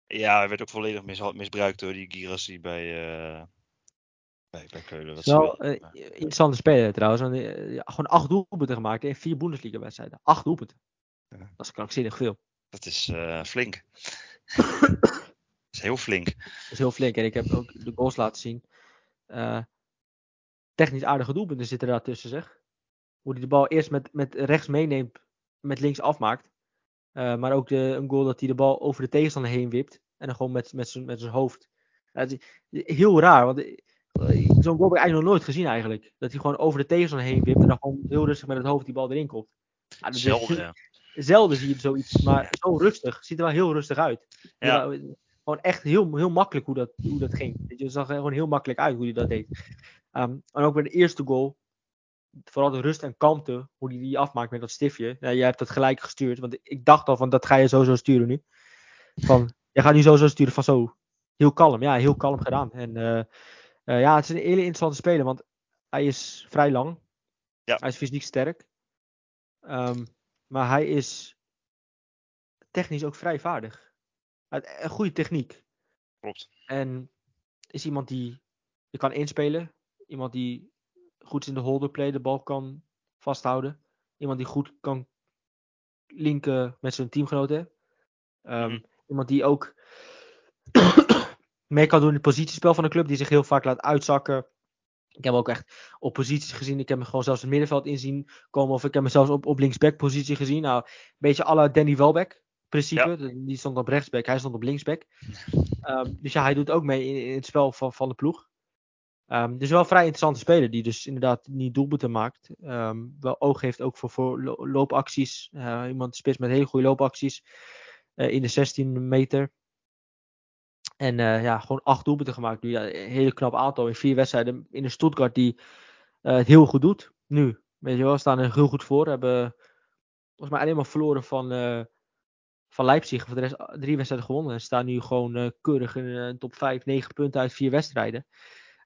Ja, hij werd ook volledig mis, misbruikt door die Girassi bij, bij Keulen. Wel uh, interessante speler trouwens. Want, uh, gewoon acht doelpunten gemaakt in vier Bundesliga-wedstrijden. Acht doelpunten. Ja. Dat is krankzinnig veel. Dat is uh, flink. [coughs] dat is heel flink. Dat is heel flink. En ik heb ook de goals laten zien. technisch aardige doelpunten zitten daar tussen, zeg. Hoe hij de bal eerst met, met rechts meeneemt, met links afmaakt. maar ook de, een goal dat hij de bal over de tegenstander heen wipt. En dan gewoon met, met zijn met hoofd. heel raar, want Zo'n goal heb ik eigenlijk nog nooit gezien eigenlijk. Dat hij gewoon over de tegenstander heen wipt en dan gewoon heel rustig met het hoofd die bal erin komt. Ja, zelden, ja. Zelden zie je zoiets, maar zo rustig. Ziet er wel heel rustig uit. Ja. gewoon echt heel, heel makkelijk hoe dat, hoe dat ging. Het zag er gewoon heel makkelijk uit hoe hij dat deed. Um, en ook bij de eerste goal, vooral de rust en kalmte, hoe hij die afmaakt met dat stiftje. Ja, jij hebt dat gelijk gestuurd, want ik dacht al van dat ga je sowieso sturen nu. Van, je gaat nu sowieso sturen van zo. Heel kalm, ja, heel kalm gedaan. En uh, uh, ja, het is een hele interessante speler, want hij is vrij lang. Ja. Hij is fysiek sterk. Um, maar hij is technisch ook vrij vaardig. Een goede techniek. Klopt. En is iemand die je kan inspelen. Iemand die goed in de holderplay de bal kan vasthouden. Iemand die goed kan linken met zijn teamgenoten. Um, mm. Iemand die ook mee kan doen in het positiespel van de club. Die zich heel vaak laat uitzakken. Ik heb hem ook echt op posities gezien. Ik heb hem gewoon zelfs het middenveld inzien komen. Of ik heb hem zelfs op, op linksback positie gezien. Nou, een beetje alle Danny Welbeck principe. Die stond op rechtsback, hij stond op linksback. Um, [laughs] dus ja, hij doet ook mee in, in het spel van, van de ploeg. Um, dus wel een vrij interessante speler die dus inderdaad niet doelpunten maakt. Um, wel oog heeft ook voor, voor loopacties. Uh, iemand spits met hele goede loopacties uh, in de 16 meter. En uh, ja, gewoon acht doelpunten gemaakt nu. Ja, een hele knap aantal in vier wedstrijden in de Stuttgart die het heel goed doet. Nu, weet je wel, staan er heel goed voor. Hebben volgens mij alleen maar verloren van, van Leipzig. Voor de rest drie wedstrijden gewonnen. En staan nu gewoon keurig in de top 5, 9 punten uit vier wedstrijden.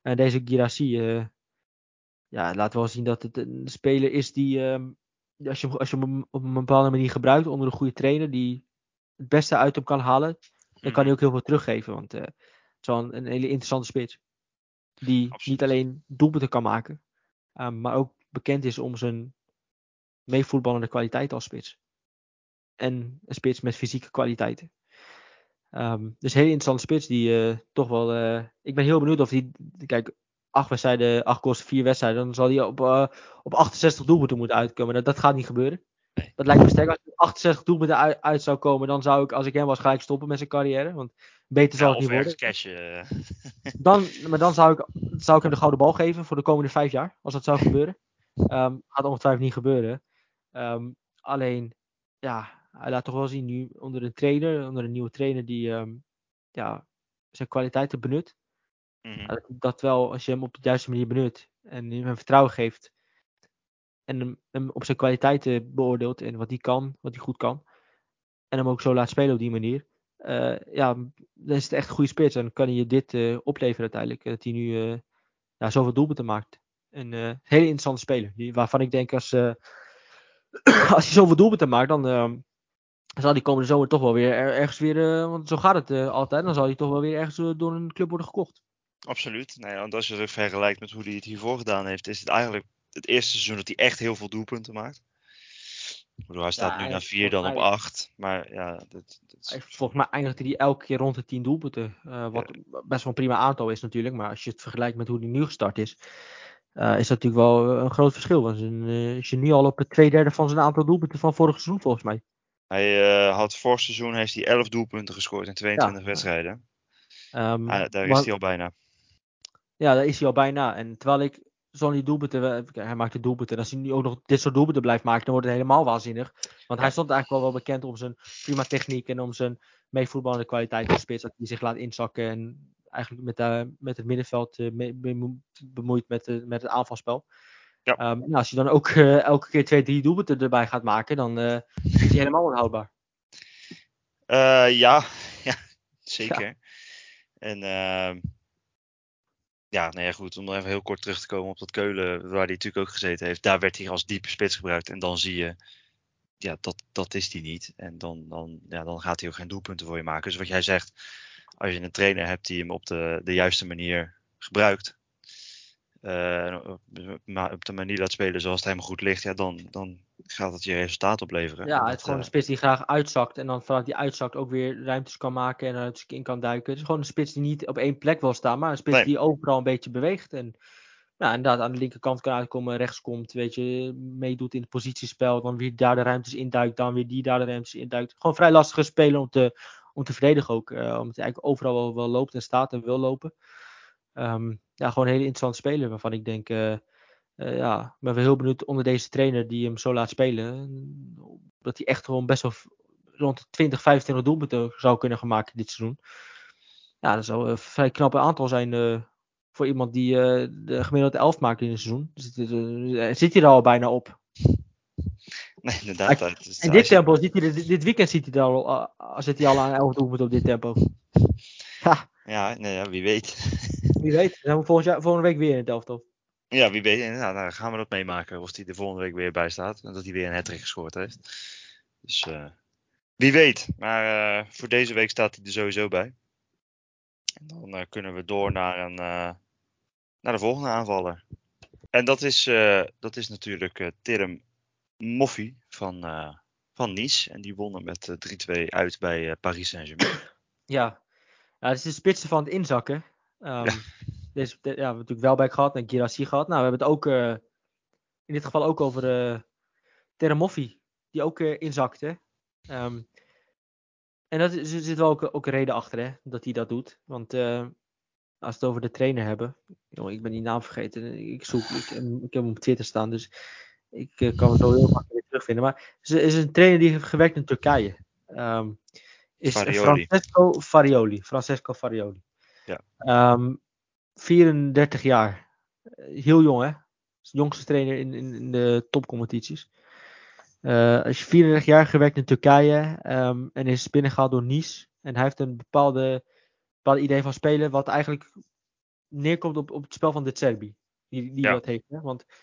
En deze Girassi, ja, laat wel zien dat het een speler is die, uh, als je, als je hem op een bepaalde manier gebruikt onder een goede trainer, die het beste uit hem kan halen, dan kan hij ook heel veel teruggeven. Want uh, het is wel een, een, hele interessante spits. Die Absoluut. niet alleen doelpunten kan maken, ehm, maar ook bekend is om zijn meevoetballende kwaliteit als spits. En een spits met fysieke kwaliteiten. Um, dus een hele interessante spits die uh, toch wel. Uh, ik ben heel benieuwd of hij. Kijk, acht wedstrijden, acht kosten, vier wedstrijden. Dan zal hij op, uh, op 68 doelpunten moeten uitkomen. Dat, dat gaat niet gebeuren. Dat lijkt me sterk. Als hij 68 doelpunten uit, uit, zou komen, dan zou ik, als ik hem was, gelijk stoppen met zijn carrière. Want beter zal ja, het niet worden. Cashen. dan, [laughs] maar dan zou ik, zou ik hem de gouden bal geven voor de komende vijf jaar. Als dat zou [laughs] gebeuren. Um, gaat ongetwijfeld niet gebeuren. Um, alleen, ja, hij laat toch wel zien nu onder een trainer, onder een nieuwe trainer die um, ja, zijn kwaliteiten benut. Mm -hmm. dat wel, als je hem op de juiste manier benut en hem vertrouwen geeft en hem, op zijn kwaliteiten beoordeelt en wat hij kan, wat hij goed kan, en hem ook zo laat spelen op die manier, uh, ja, dan is het echt een goede spits. En dan kan hij je dit uh, opleveren uiteindelijk. Dat hij nu uh, ja, zoveel doelpunten maakt. Een hele interessante speler. Die, waarvan ik denk als, [clears throat] als hij zoveel doelpunten maakt, dan ehm, zal die komende zomer toch wel weer ergens weer, want zo gaat het altijd, dan zal hij toch wel weer ergens door een club worden gekocht. Absoluut. Ja, want als je het vergelijkt met hoe hij het hiervoor gedaan heeft, is het eigenlijk het eerste seizoen dat hij echt heel veel doelpunten maakt. Bedoel, hij staat ja, nu na vier, dan op acht. Maar ja, dat, dat is... Volgens mij eindigde hij elke keer rond de tien doelpunten. wat ja. best wel een prima aantal is natuurlijk. Maar als je het vergelijkt met hoe hij nu gestart is, is dat natuurlijk wel een groot verschil. Want is je nu al op het twee derde van zijn aantal doelpunten van vorig seizoen volgens mij. Hij had vorig seizoen heeft hij 11 doelpunten gescoord in 22 ja. wedstrijden. Um, ah, daar is hij al bijna. Ja, daar is hij al bijna. En terwijl ik zo'n doelpunten, hij maakt de doelpunten. En als hij nu ook nog dit soort doelpunten blijft maken, dan wordt het helemaal waanzinnig. Want hij stond eigenlijk wel, wel bekend om zijn prima techniek en om zijn meevoetballende kwaliteit spits. Dat hij zich laat inzakken en eigenlijk met, uh, met het middenveld uh, me, bemoeit met, uh, met het aanvalspel. Ja. Um, nou, als je dan ook elke keer twee, drie doelpunten erbij gaat maken, dan is hij helemaal onhoudbaar. Ja, [laughs] ja, zeker. Ja. En uh, ja, nou goed, om nog even heel kort terug te komen op dat Keulen, waar hij natuurlijk ook gezeten heeft. Daar werd hij als diepe spits gebruikt. En dan zie je, ja, dat, dat is hij niet. En dan, dan, ja, dan gaat hij ook geen doelpunten voor je maken. Dus wat jij zegt, als je een trainer hebt die hem op de, de juiste manier gebruikt, uh, op de manier laat spelen zoals het hem goed ligt, ja, dan, dan gaat het je resultaat opleveren. Ja, het is gewoon een spits die graag uitzakt en dan vanuit die uitzakt ook weer ruimtes kan maken en uit in kan duiken. Het is gewoon een spits die niet op één plek wil staan, maar een spits nee. die overal een beetje beweegt. En nou, inderdaad aan de linkerkant kan uitkomen, rechts komt, weet je, meedoet in het positiespel, dan weer daar de ruimtes induikt, dan weer die daar de ruimtes induikt. Gewoon vrij lastige spelen om te, om te verdedigen ook, uh, omdat hij eigenlijk overal wel, wel loopt en staat en wil lopen. Um, ja, gewoon een hele interessante speler waarvan ik denk, uh, uh, ja, ik ben wel heel benieuwd onder deze trainer die hem zo laat spelen. Dat hij echt gewoon best wel rond de 20, 25 doelpunten zou kunnen gaan maken dit seizoen. Ja, dat zou een vrij knap aantal zijn uh, voor iemand die de gemiddelde 11 maakt in een seizoen. Zit, [laughs] zit hij er al bijna op. Nee, inderdaad. En in dit tempo, zit hij, dit weekend zit hij er al, zit hij al aan 11 doelpunten op dit tempo. [laughs] Ja, ja, nee, ja wie weet. Wie weet, dan zijn we volgend jaar, volgende week weer in het elftal. Ja, wie weet. Nou, dan gaan we dat meemaken. Of hij de volgende week weer bij staat. En dat hij weer een hat gescoord heeft. Dus uh, wie weet. Maar uh, voor deze week staat hij er sowieso bij. En dan uh, kunnen we door naar, een, naar de volgende aanvaller. En dat is, dat is natuurlijk Tirem Moffi van, van Nice. En die wonnen met 3-2 uit bij Paris Saint-Germain. Ja, ja, het is de spitsen van het inzakken. Um, ja. Deze, ja, we hebben natuurlijk Welbeck gehad en Girassi gehad. Nou, we hebben het ook in dit geval ook over uh, Terramoffi, die ook inzakte. Um, en dat, er zit wel ook, ook een reden achter, hè, dat hij dat doet. Want als we het over de trainer hebben. ik ben die naam vergeten. Ik zoek, ik, ik heb hem op Twitter staan, dus ik uh, kan hem zo heel makkelijk weer terugvinden. Maar het is een trainer die heeft gewerkt in Turkije. Um, is Farioli. Francesco Farioli. Francesco Farioli. Ja. Um, ehm, 34 jaar. Heel jong, hè? Jongste trainer in, in, in de topcompetities. Uh, als je 34 jaar gewerkt in Turkije um, en is binnengehaald door Nice. En hij heeft een bepaalde, bepaalde idee van spelen, wat eigenlijk neerkomt op, op het spel van de Serbi. Die, die dat heeft. Hè? Want ja,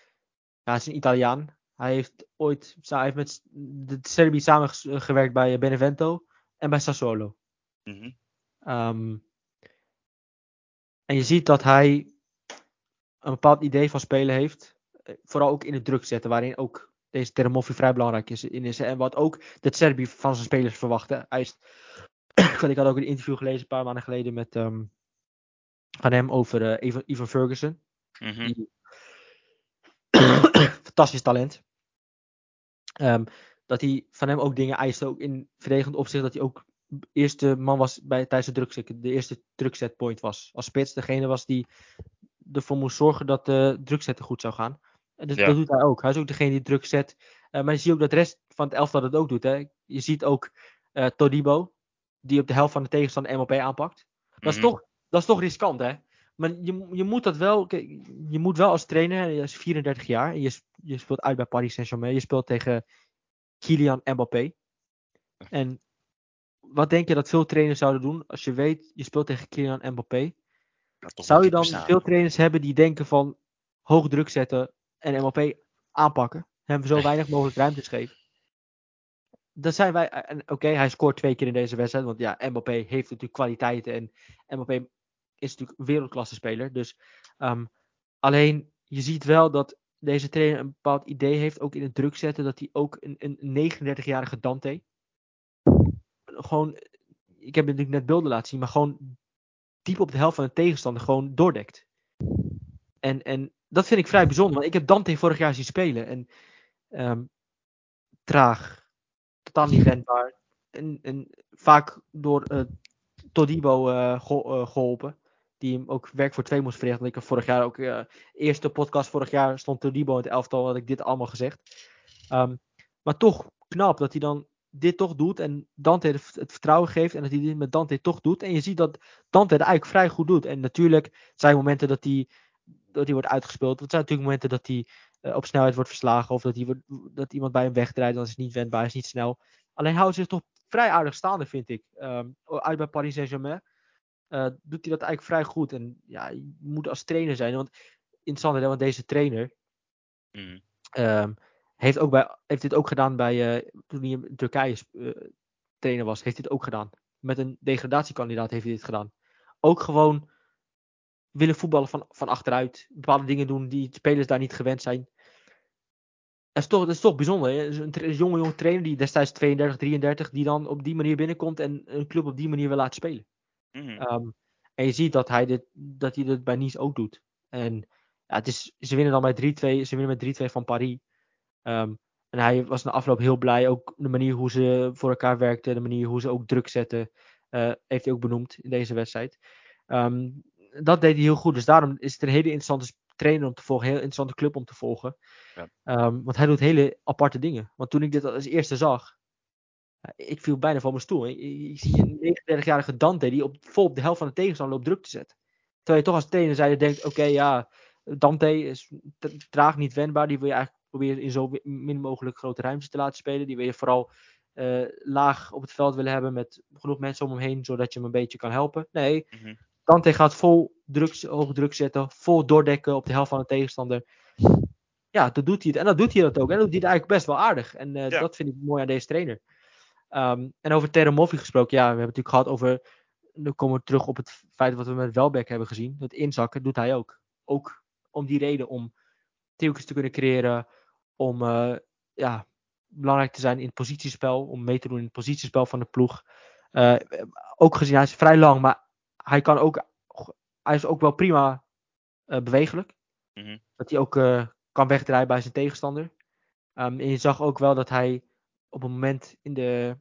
hij is een Italiaan. Hij heeft ooit hij heeft met de Serbi samengewerkt bij Benevento en bij Sassuolo. Mm um, en je ziet dat hij een bepaald idee van spelen heeft. Eh, vooral ook in het druk zetten, waarin ook deze Termoffi vrij belangrijk is, in is. En wat ook de Serbi van zijn spelers verwachten. Hij is, [clears throat] ik had ook een interview gelezen een paar maanden geleden met um, van hem over uh, Ivan, Ferguson. Mm -hmm [clears throat] fantastisch talent. Um, dat hij van hem ook dingen eiste, ook in verdedigend opzicht, dat hij ook eerste man was bij, tijdens de drukzet, de eerste drukzetpoint was. Als spits degene was die ervoor moest zorgen dat de drukzetten goed zou gaan. En dus, dat doet hij ook. Hij is ook degene die druk zet. Uh, maar je ziet ook dat de rest van het elftal dat ook doet. Hè. Je ziet ook uh, Todibo, die op de helft van de tegenstander MOP aanpakt. Dat, is mhm. toch, dat is toch riskant, hè? Maar je, je moet dat wel. Je moet wel als trainer. Je is 34 jaar. En je, je speelt uit bij Paris Saint-Germain. Je speelt tegen Kylian Mbappé. En wat denk je dat veel trainers zouden doen als je weet je speelt tegen Kylian Mbappé? Zou je dan veel trainers hebben die denken van hoog druk zetten en Mbappé aanpakken? Hem zo weinig [laughs] mogelijk ruimte geven. Dat zijn wij. Oké, hij scoort twee keer in deze wedstrijd. Want ja, Mbappé heeft natuurlijk kwaliteiten. En Mbappé is natuurlijk een wereldklasse speler. Dus um, alleen je ziet wel dat deze trainer een bepaald idee heeft, ook in het druk zetten, dat hij ook een, een 39-jarige Dante. Gewoon, ik heb natuurlijk net beelden laten zien, maar gewoon diep op de helft van de tegenstander gewoon doordekt. En, en dat vind ik vrij bijzonder, want ik heb Dante vorig jaar zien spelen. En um, traag, totaal niet wendbaar. En, vaak door uh, Todibo uh, geholpen die hem ook werk voor twee moest verrichten. Ik heb vorig jaar ook, uh, eerste podcast vorig jaar stond Todibo in het elftal, had ik dit allemaal gezegd. Um, maar toch knap dat hij dan dit toch doet en Dante het, vertrouwen geeft en dat hij dit met Dante toch doet. En je ziet dat Dante het eigenlijk vrij goed doet. En natuurlijk zijn momenten dat hij, dat hij wordt uitgespeeld. Het zijn natuurlijk momenten dat hij uh, op snelheid wordt verslagen of dat, hij wordt, dat iemand bij hem wegdraait. Dan is het niet wendbaar, is niet snel. Alleen houdt zich toch vrij aardig staande, vind ik. Um, uit bij Paris Saint-Germain. Eh, doet hij dat eigenlijk vrij goed. En ja, je moet als trainer zijn. Want interessant is, want deze trainer mm. um, heeft, ook bij, heeft dit ook gedaan bij, uh, toen hij in Turkije uh, trainer was, heeft het ook gedaan. Met een degradatiekandidaat heeft hij dit gedaan. Ook gewoon willen voetballen van, van achteruit. Bepaalde dingen doen die spelers daar niet gewend zijn. Dat is toch, dat is toch bijzonder. Hè? Een, een jonge, jonge trainer die destijds 32, 33, die dan op die manier binnenkomt en een club op die manier wil laten spelen. Mhm. Ehm, en je ziet dat hij dit, dat hij dit bij Nice ook doet. En ja, het is, ze winnen dan met 3-2, ze winnen met 3-2 van Paris. Um, en hij was na afloop heel blij. Ook de manier hoe ze voor elkaar werkten, de manier hoe ze ook druk zetten, uh, heeft hij ook benoemd in deze wedstrijd. Um, dat deed hij heel goed. Dus daarom is het een hele interessante trainer om te volgen, een heel interessante club om te volgen. Ja. want hij doet hele aparte dingen. Want toen ik dit als eerste zag, ik viel bijna van mijn stoel. Ik, zie een 39-jarige Dante die op, vol op de helft van de tegenstander loopt druk te zetten. Terwijl je toch als trainer zijde denkt, oké ja, Dante is traag niet wendbaar. Die wil je eigenlijk proberen in zo min mogelijk grote ruimte te laten spelen. Die wil je vooral uh, laag op het veld willen hebben met genoeg mensen om hem heen, zodat je hem een beetje kan helpen. Nee, mm Dante gaat vol druk, hoog druk zetten, vol doordekken op de helft van de tegenstander. Ja, dat doet hij het. En dat doet hij dat ook. En dat doet hij het eigenlijk best wel aardig. En uh, ja. dat vind ik mooi aan deze trainer. Um, en over Terramoffi gesproken, ja, we hebben het natuurlijk gehad over. Nu komen we terug op het feit wat we met Welbeck hebben gezien. Dat inzakken doet hij ook. Ook om die reden, om theories te kunnen creëren. Om uh, ja, belangrijk te zijn in het positiespel. Om mee te doen in het positiespel van de ploeg. Uh, ook gezien, hij is vrij lang, maar hij kan ook. Hij is ook wel prima bewegelijk. Mhm. Dat hij ook kan wegdraaien bij zijn tegenstander. En je zag ook wel dat hij op een moment in de.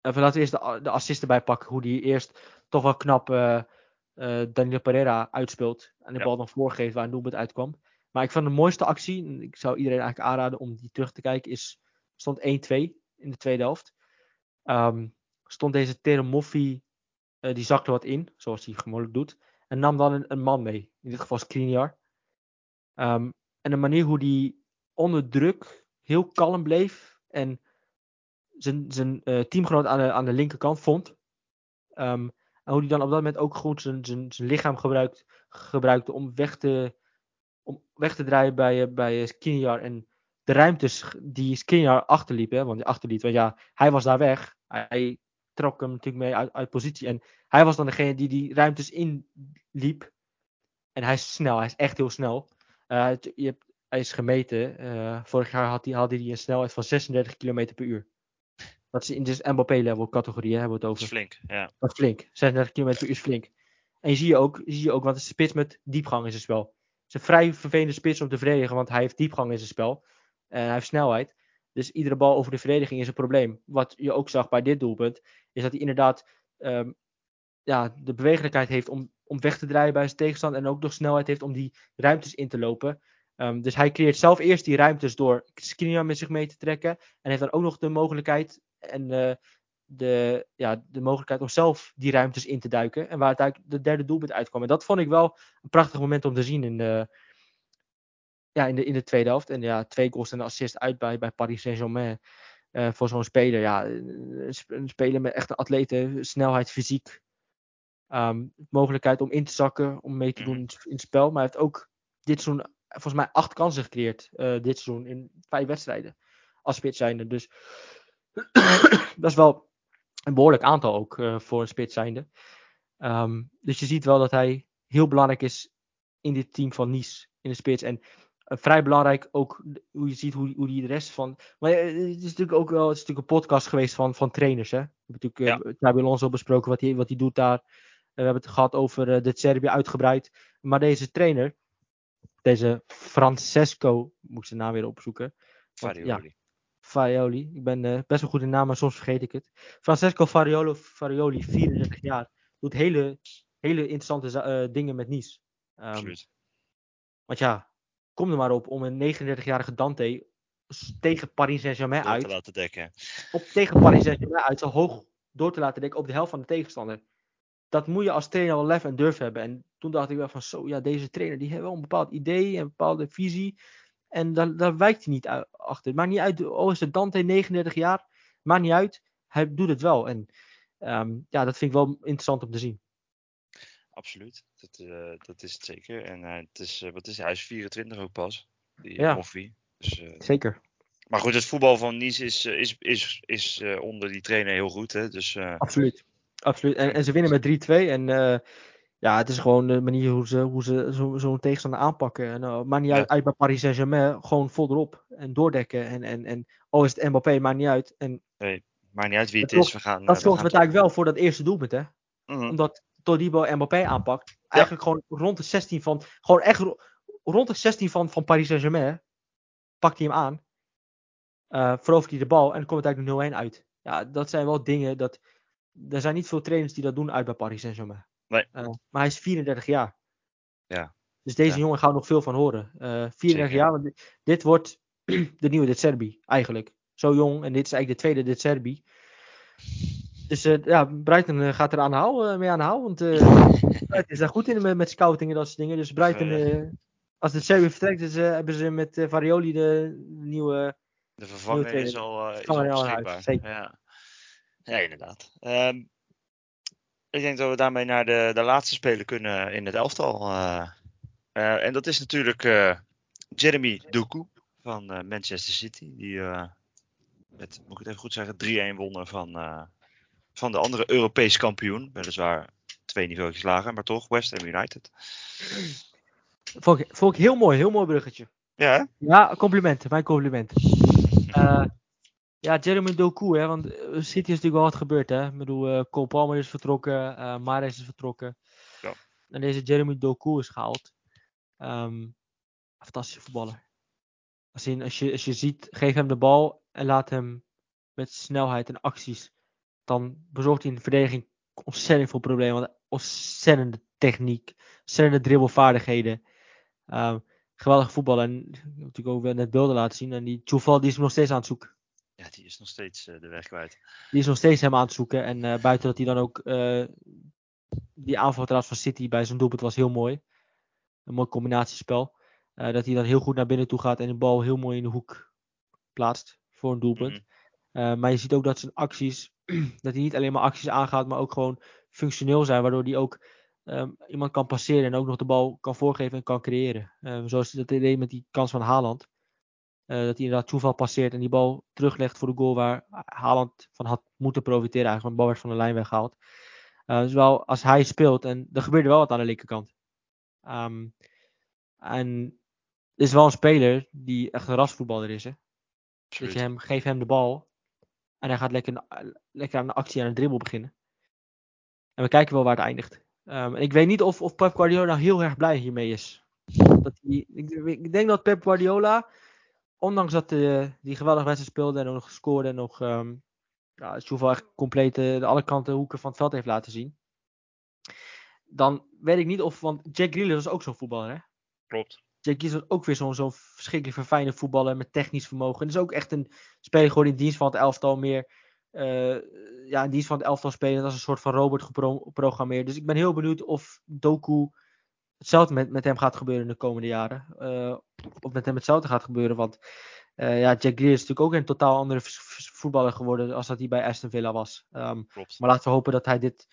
Even laten we eerst de, de assist erbij pakken. Hoe hij eerst toch wel knap Danilo Pereira uitspeelt. En de bal dan voorgeeft waar een doelpunt uitkwam. Maar ik vond de mooiste actie, en ik zou iedereen eigenlijk aanraden om die terug te kijken, is, stond 1-2 in de tweede helft. Ehm, stond deze Teremoffi, uh, die zakte wat in, zoals hij gewoonlijk doet. En nam dan een, man mee, in dit geval Skriniar. Um, en de manier hoe die onder druk heel kalm bleef en zijn, uh, teamgenoot aan de, aan de linkerkant vond. Um, en hoe hij dan op dat moment ook goed zijn, zijn, zijn lichaam gebruikt, gebruikte om weg te, om weg te draaien bij, eh, bij Skriniar. En de ruimtes die Skriniar achterliep, hè, want die achterliet, want ja, hij was daar weg. Hij trok hem natuurlijk mee uit, uit positie. En hij was dan degene die die ruimtes inliep. En hij is snel, hij is echt heel snel. Uh, je hebt, hij is gemeten. Uh, vorig jaar had hij, had hij een snelheid van 36 km per uur. Dat is in de Mbappé-level categorie, hè, hebben we het over. Dat is flink, ja. Dat is flink. 36 km per uur is flink. En je zie je ook, zie je ook want het is spits met diepgang in zijn spel. Is een vrij vervelende spits om te verdedigen, want hij heeft diepgang in zijn spel. En hij heeft snelheid. Dus iedere bal over de verdediging is een probleem. Wat je ook zag bij dit doelpunt, is dat hij inderdaad um, ja, de bewegelijkheid heeft om, om weg te draaien bij zijn tegenstander. En ook nog snelheid heeft om die ruimtes in te lopen. Um, dus hij creëert zelf eerst die ruimtes door Skriniar met zich mee te trekken. En heeft dan ook nog de mogelijkheid en uh, de, ja, de mogelijkheid om zelf die ruimtes in te duiken. En waar uiteindelijk de derde doelpunt uitkwam. En dat vond ik wel een prachtig moment om te zien in de, ja, in de, in de tweede helft. En ja, twee goals en een assist uit bij, bij Paris Saint-Germain. Uh, voor zo'n speler. Ja, een speler met echt een atlete, snelheid, fysiek. Um, mogelijkheid om in te zakken, om mee te doen in, in het spel. Maar hij heeft ook dit seizoen volgens mij acht kansen gecreëerd. Uh, dit seizoen in vijf wedstrijden. Als spits zijnde. Dus [clears throat] dat is wel een behoorlijk aantal ook uh, voor een spits zijnde. Um, dus je ziet wel dat hij heel belangrijk is in dit team van Nice. In de spits. En uh, vrij belangrijk ook hoe je ziet hoe, hoe die de rest van. Maar het is natuurlijk ook wel het is natuurlijk een podcast geweest van, van trainers. Hè? We hebben natuurlijk ja. Xabi al besproken wat hij, wat hij doet daar. we hebben het gehad over de Serbië uitgebreid. Maar deze trainer, deze Francesco, moet ik zijn naam weer opzoeken. Ja, Farioli. Ik ben uh, best wel goed in naam, maar soms vergeet ik het. Francesco Fariolo, Farioli, 34 jaar. Doet hele, hele interessante uh, dingen met Nice. Um, Absoluut. Want ja, kom er maar op om een 39-jarige Dante tegen Paris Saint-Germain uit. te laten dekken. Op, tegen Paris Saint-Germain uit zo hoog door te laten dekken op de helft van de tegenstander. Dat moet je als trainer wel lef en durf hebben. En toen dacht ik wel van zo, ja, deze trainer die heeft wel een bepaald idee, een bepaalde visie. En daar, daar wijkt hij niet achter. Maakt niet uit, oh is het Dante 39 jaar? Maakt niet uit, hij doet het wel. En um, ja, dat vind ik wel interessant om te zien. Absoluut, dat, uh, dat is het zeker. En uh, het is, uh, wat is hij? hij is 24 ook pas, die ja. Dus, zeker. Maar goed, het voetbal van Nice is, is, is, is onder die trainer heel goed. Hè? Dus, Absoluut. Absoluut. En, en ze winnen met 3-2. En ja, het is gewoon de manier hoe ze, hoe ze zo'n zo tegenstander aanpakken. En, uh, maakt niet uit, uit bij Paris Saint-Germain, gewoon vol erop en doordekken. En, en, en oh, is het Mbappé, maakt niet uit. En, nee, maakt niet uit wie het is. We gaan, dat zorgt eigenlijk wel voor dat eerste doelpunt, hè? Mm -hmm. Omdat Todibo Mbappé aanpakt. Eigenlijk ja. gewoon rond de 16 van, gewoon echt rond de 16 van, van Paris Saint-Germain. Pakt hij hem aan. Uh, verovert hij de bal en dan komt het eigenlijk 0-1 uit. Ja, dat zijn wel dingen dat. Er zijn niet veel trainers die dat doen uit bij Paris Saint-Germain. Nee. Uh, maar hij is 34 jaar. Ja. Dus deze ja. jongen gaan we nog veel van horen. Uh, 34 Zeker. jaar, want dit, dit wordt [clears throat] de nieuwe De Serbi eigenlijk. Zo jong en dit is eigenlijk de tweede De Serbi. Dus uh, ja, Brighton gaat er aan de haal, mee aan de haal. Want [laughs] het is daar goed in met, met scouting en dat soort dingen. Dus Brighton, als de Serbi vertrekt, dus, hebben ze met Varioli de nieuwe... De vervanger is al, is al beschikbaar. Zeker. Ja. ja, inderdaad. Um, ik denk dat we daarmee naar de, de laatste speler kunnen in het elftal. Uh, uh, en dat is natuurlijk uh, Jeremy Doku van Manchester City. Die met, moet ik het even goed zeggen, 3-1 wonnen van, van de andere Europese kampioen. Weliswaar twee niveaus lager, maar toch West Ham United. Vond ik, vond ik heel mooi, heel mooi bruggetje. Ja, Ja, complimenten, mijn complimenten. Ja, Jeremy Doku, hè, want City is natuurlijk wel wat gebeurd, hè. Ik bedoel, uh, Cole Palmer is vertrokken, uh, Mares is vertrokken. Ja. En deze Jeremy Doku is gehaald. Um, fantastische voetballer. Als je, als, je, als je ziet, geef hem de bal en laat hem met snelheid en acties. Dan bezorgt hij in de verdediging ontzettend veel problemen. Want ontzettende techniek, ontzettende dribbelvaardigheden. Um, geweldige voetballer. En natuurlijk ook net beelden laten zien. En die Choufal die is nog steeds aan het zoeken. Ja, die is nog steeds uh, de weg kwijt. Die is nog steeds hem aan het zoeken. En uh, buiten dat hij dan ook. Uh, die aanval van City bij zijn doelpunt was heel mooi. Een mooi combinatiespel. dat hij dan heel goed naar binnen toe gaat en de bal heel mooi in de hoek plaatst voor een doelpunt. Mm -hmm. maar je ziet ook dat zijn acties. [clears throat] dat hij niet alleen maar acties aangaat, maar ook gewoon functioneel zijn. Waardoor hij ook um, iemand kan passeren en ook nog de bal kan voorgeven en kan creëren. Um, zoals dat idee met die kans van Haaland. Uh, dat hij inderdaad toeval passeert en die bal teruglegt voor de goal waar Haaland van had moeten profiteren. Eigenlijk, want de bal werd van de lijn weggehaald. Uh, dus wel als hij speelt en er gebeurde wel wat aan de linkerkant. Um, en het is wel een speler die echt een rasvoetballer is. Hè? Dat je hem, geef hem de bal en hij gaat lekker, lekker aan de actie en een dribbel beginnen. En we kijken wel waar het eindigt. Um, ik weet niet of, of Pep Guardiola heel erg blij hiermee is. Dat hij, ik, ik, denk dat Pep Guardiola, ondanks dat hij die geweldige wedstrijd speelde en nog scoorde en nog um, ja, echt compleet de alle kanten hoeken van het veld heeft laten zien. Dan weet ik niet of, want Jack Grealish was ook zo'n voetballer hè? Klopt. Jack Grealish was ook weer zo'n zo verschrikkelijk verfijnde voetballer met technisch vermogen. En is ook echt een speler geworden in dienst van het elftal meer uh, ja, in dienst van het elftal spelen als een soort van robot geprogrammeerd. Dus ik ben heel benieuwd of Doku hetzelfde met, met hem gaat gebeuren in de komende jaren. Uh, of met hem hetzelfde gaat gebeuren. Want uh, ja, Jack Greer is natuurlijk ook een totaal andere voetballer geworden als dat hij bij Aston Villa was. Um, maar laten we hopen dat hij dit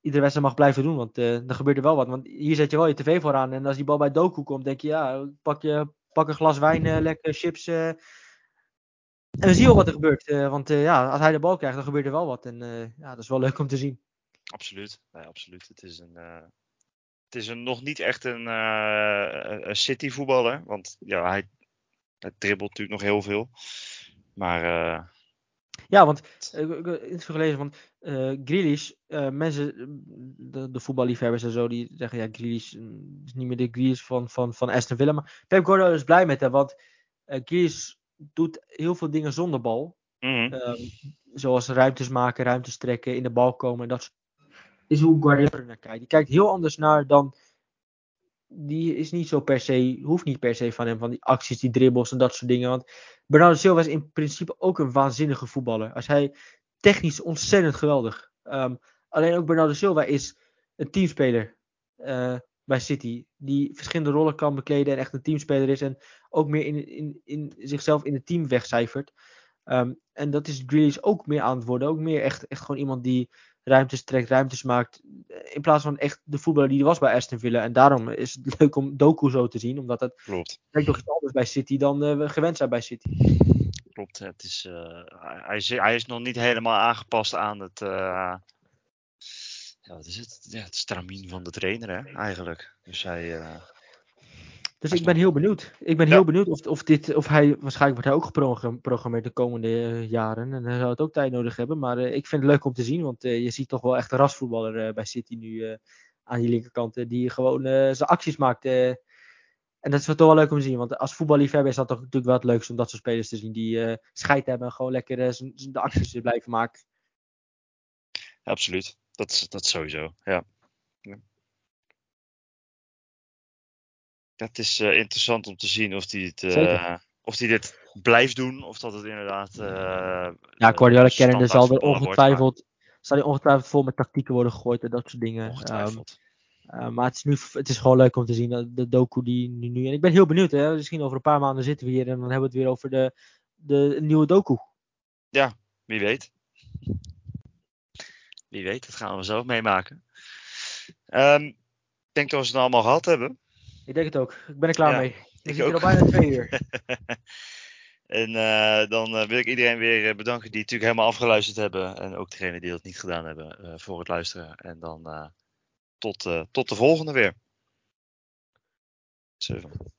iedere wedstrijd mag blijven doen. Want uh, er gebeurt er wel wat. Want hier zet je wel je tv voor aan. En als die bal bij Doku komt, denk je ja, pak, je, pak een glas wijn, lekker chips en we zien wel wat er gebeurt. Uh, want uh, ja, als hij de bal krijgt, dan gebeurt er wel wat. En uh, ja, dat is wel leuk om te zien. Absoluut. Nee, absoluut. Het is een, het is een, nog niet echt een, een City voetballer. Want ja, hij, hij dribbelt natuurlijk nog heel veel. Maar... ja, want heb iets gelezen van uh, Grealish. mensen, de, de voetballiefhebbers en zo, die zeggen ja, Grealish is niet meer de Grealish van, van, van Aston Villa. Maar Pep Guardiola is blij met hem, want Grealish doet heel veel dingen zonder bal. Mm um, zoals ruimtes maken, ruimtes trekken, in de bal komen. Dat is hoe Guardiola naar kijkt. Die kijkt heel anders naar dan. Die is niet zo per se, hoeft niet per se van hem, van die acties, die dribbles en dat soort dingen. Want Bernardo Silva is in principe ook een waanzinnige voetballer. Als hij technisch ontzettend geweldig. Um, alleen ook Bernardo Silva is een teamspeler. Uh, bij City. Die verschillende rollen kan bekleden en echt een teamspeler is. En ook meer in, in, in zichzelf in het team wegcijfert. Um, en dat is Grealish ook meer aan het worden. Ook meer echt, echt gewoon iemand die ruimtes trekt, ruimtes maakt. In plaats van echt de voetballer die er was bij Aston Villa. En daarom is het leuk om Doku zo te zien. Omdat het Klopt. lijkt toch iets anders bij City dan uh, we gewend zijn bij City. Klopt, het is, uh, hij, is, hij is nog niet helemaal aangepast aan het, uh, ja, wat is het? Ja, het stramien van de trainer, hè, eigenlijk. Dus hij. Uh, dus ik ben heel benieuwd. Ik ben ja. heel benieuwd of, of, dit, of hij, waarschijnlijk wordt hij ook geprogrammeerd de komende uh, jaren. En hij zou het ook tijd nodig hebben. Maar uh, ik vind het leuk om te zien, want je ziet toch wel echt een rasvoetballer bij City nu aan die linkerkant. die gewoon zijn acties maakt. en dat is toch wel leuk om te zien. Want als voetballiefhebber is dat toch natuurlijk wel het leukste om dat soort spelers te zien. Die scheid hebben en gewoon lekker de acties blijven maken. Absoluut. Dat, dat sowieso, ja. Het is uh, interessant om te zien of hij het, of die dit blijft doen. Of dat het inderdaad. Uh, ja, Guardiola kennende zal er ongetwijfeld. Zal hij ongetwijfeld vol met tactieken worden gegooid en dat soort dingen. Um, maar het is, nu, het is gewoon leuk om te zien. De docu die nu, nu. En ik ben heel benieuwd. Hè? Misschien over een paar maanden zitten we hier en dan hebben we het weer over de, de nieuwe docu. Ja, wie weet. Wie weet, dat gaan we zo meemaken. Um, ik denk dat we het allemaal gehad hebben. Ik denk het ook. Ik ben er klaar ja, mee. Ik zit hier al bijna twee uur. [laughs] en uh, dan uh, wil ik iedereen weer bedanken die natuurlijk helemaal afgeluisterd hebben. En ook degenen die dat niet gedaan hebben voor het luisteren. En dan tot, tot de volgende weer. Zeven.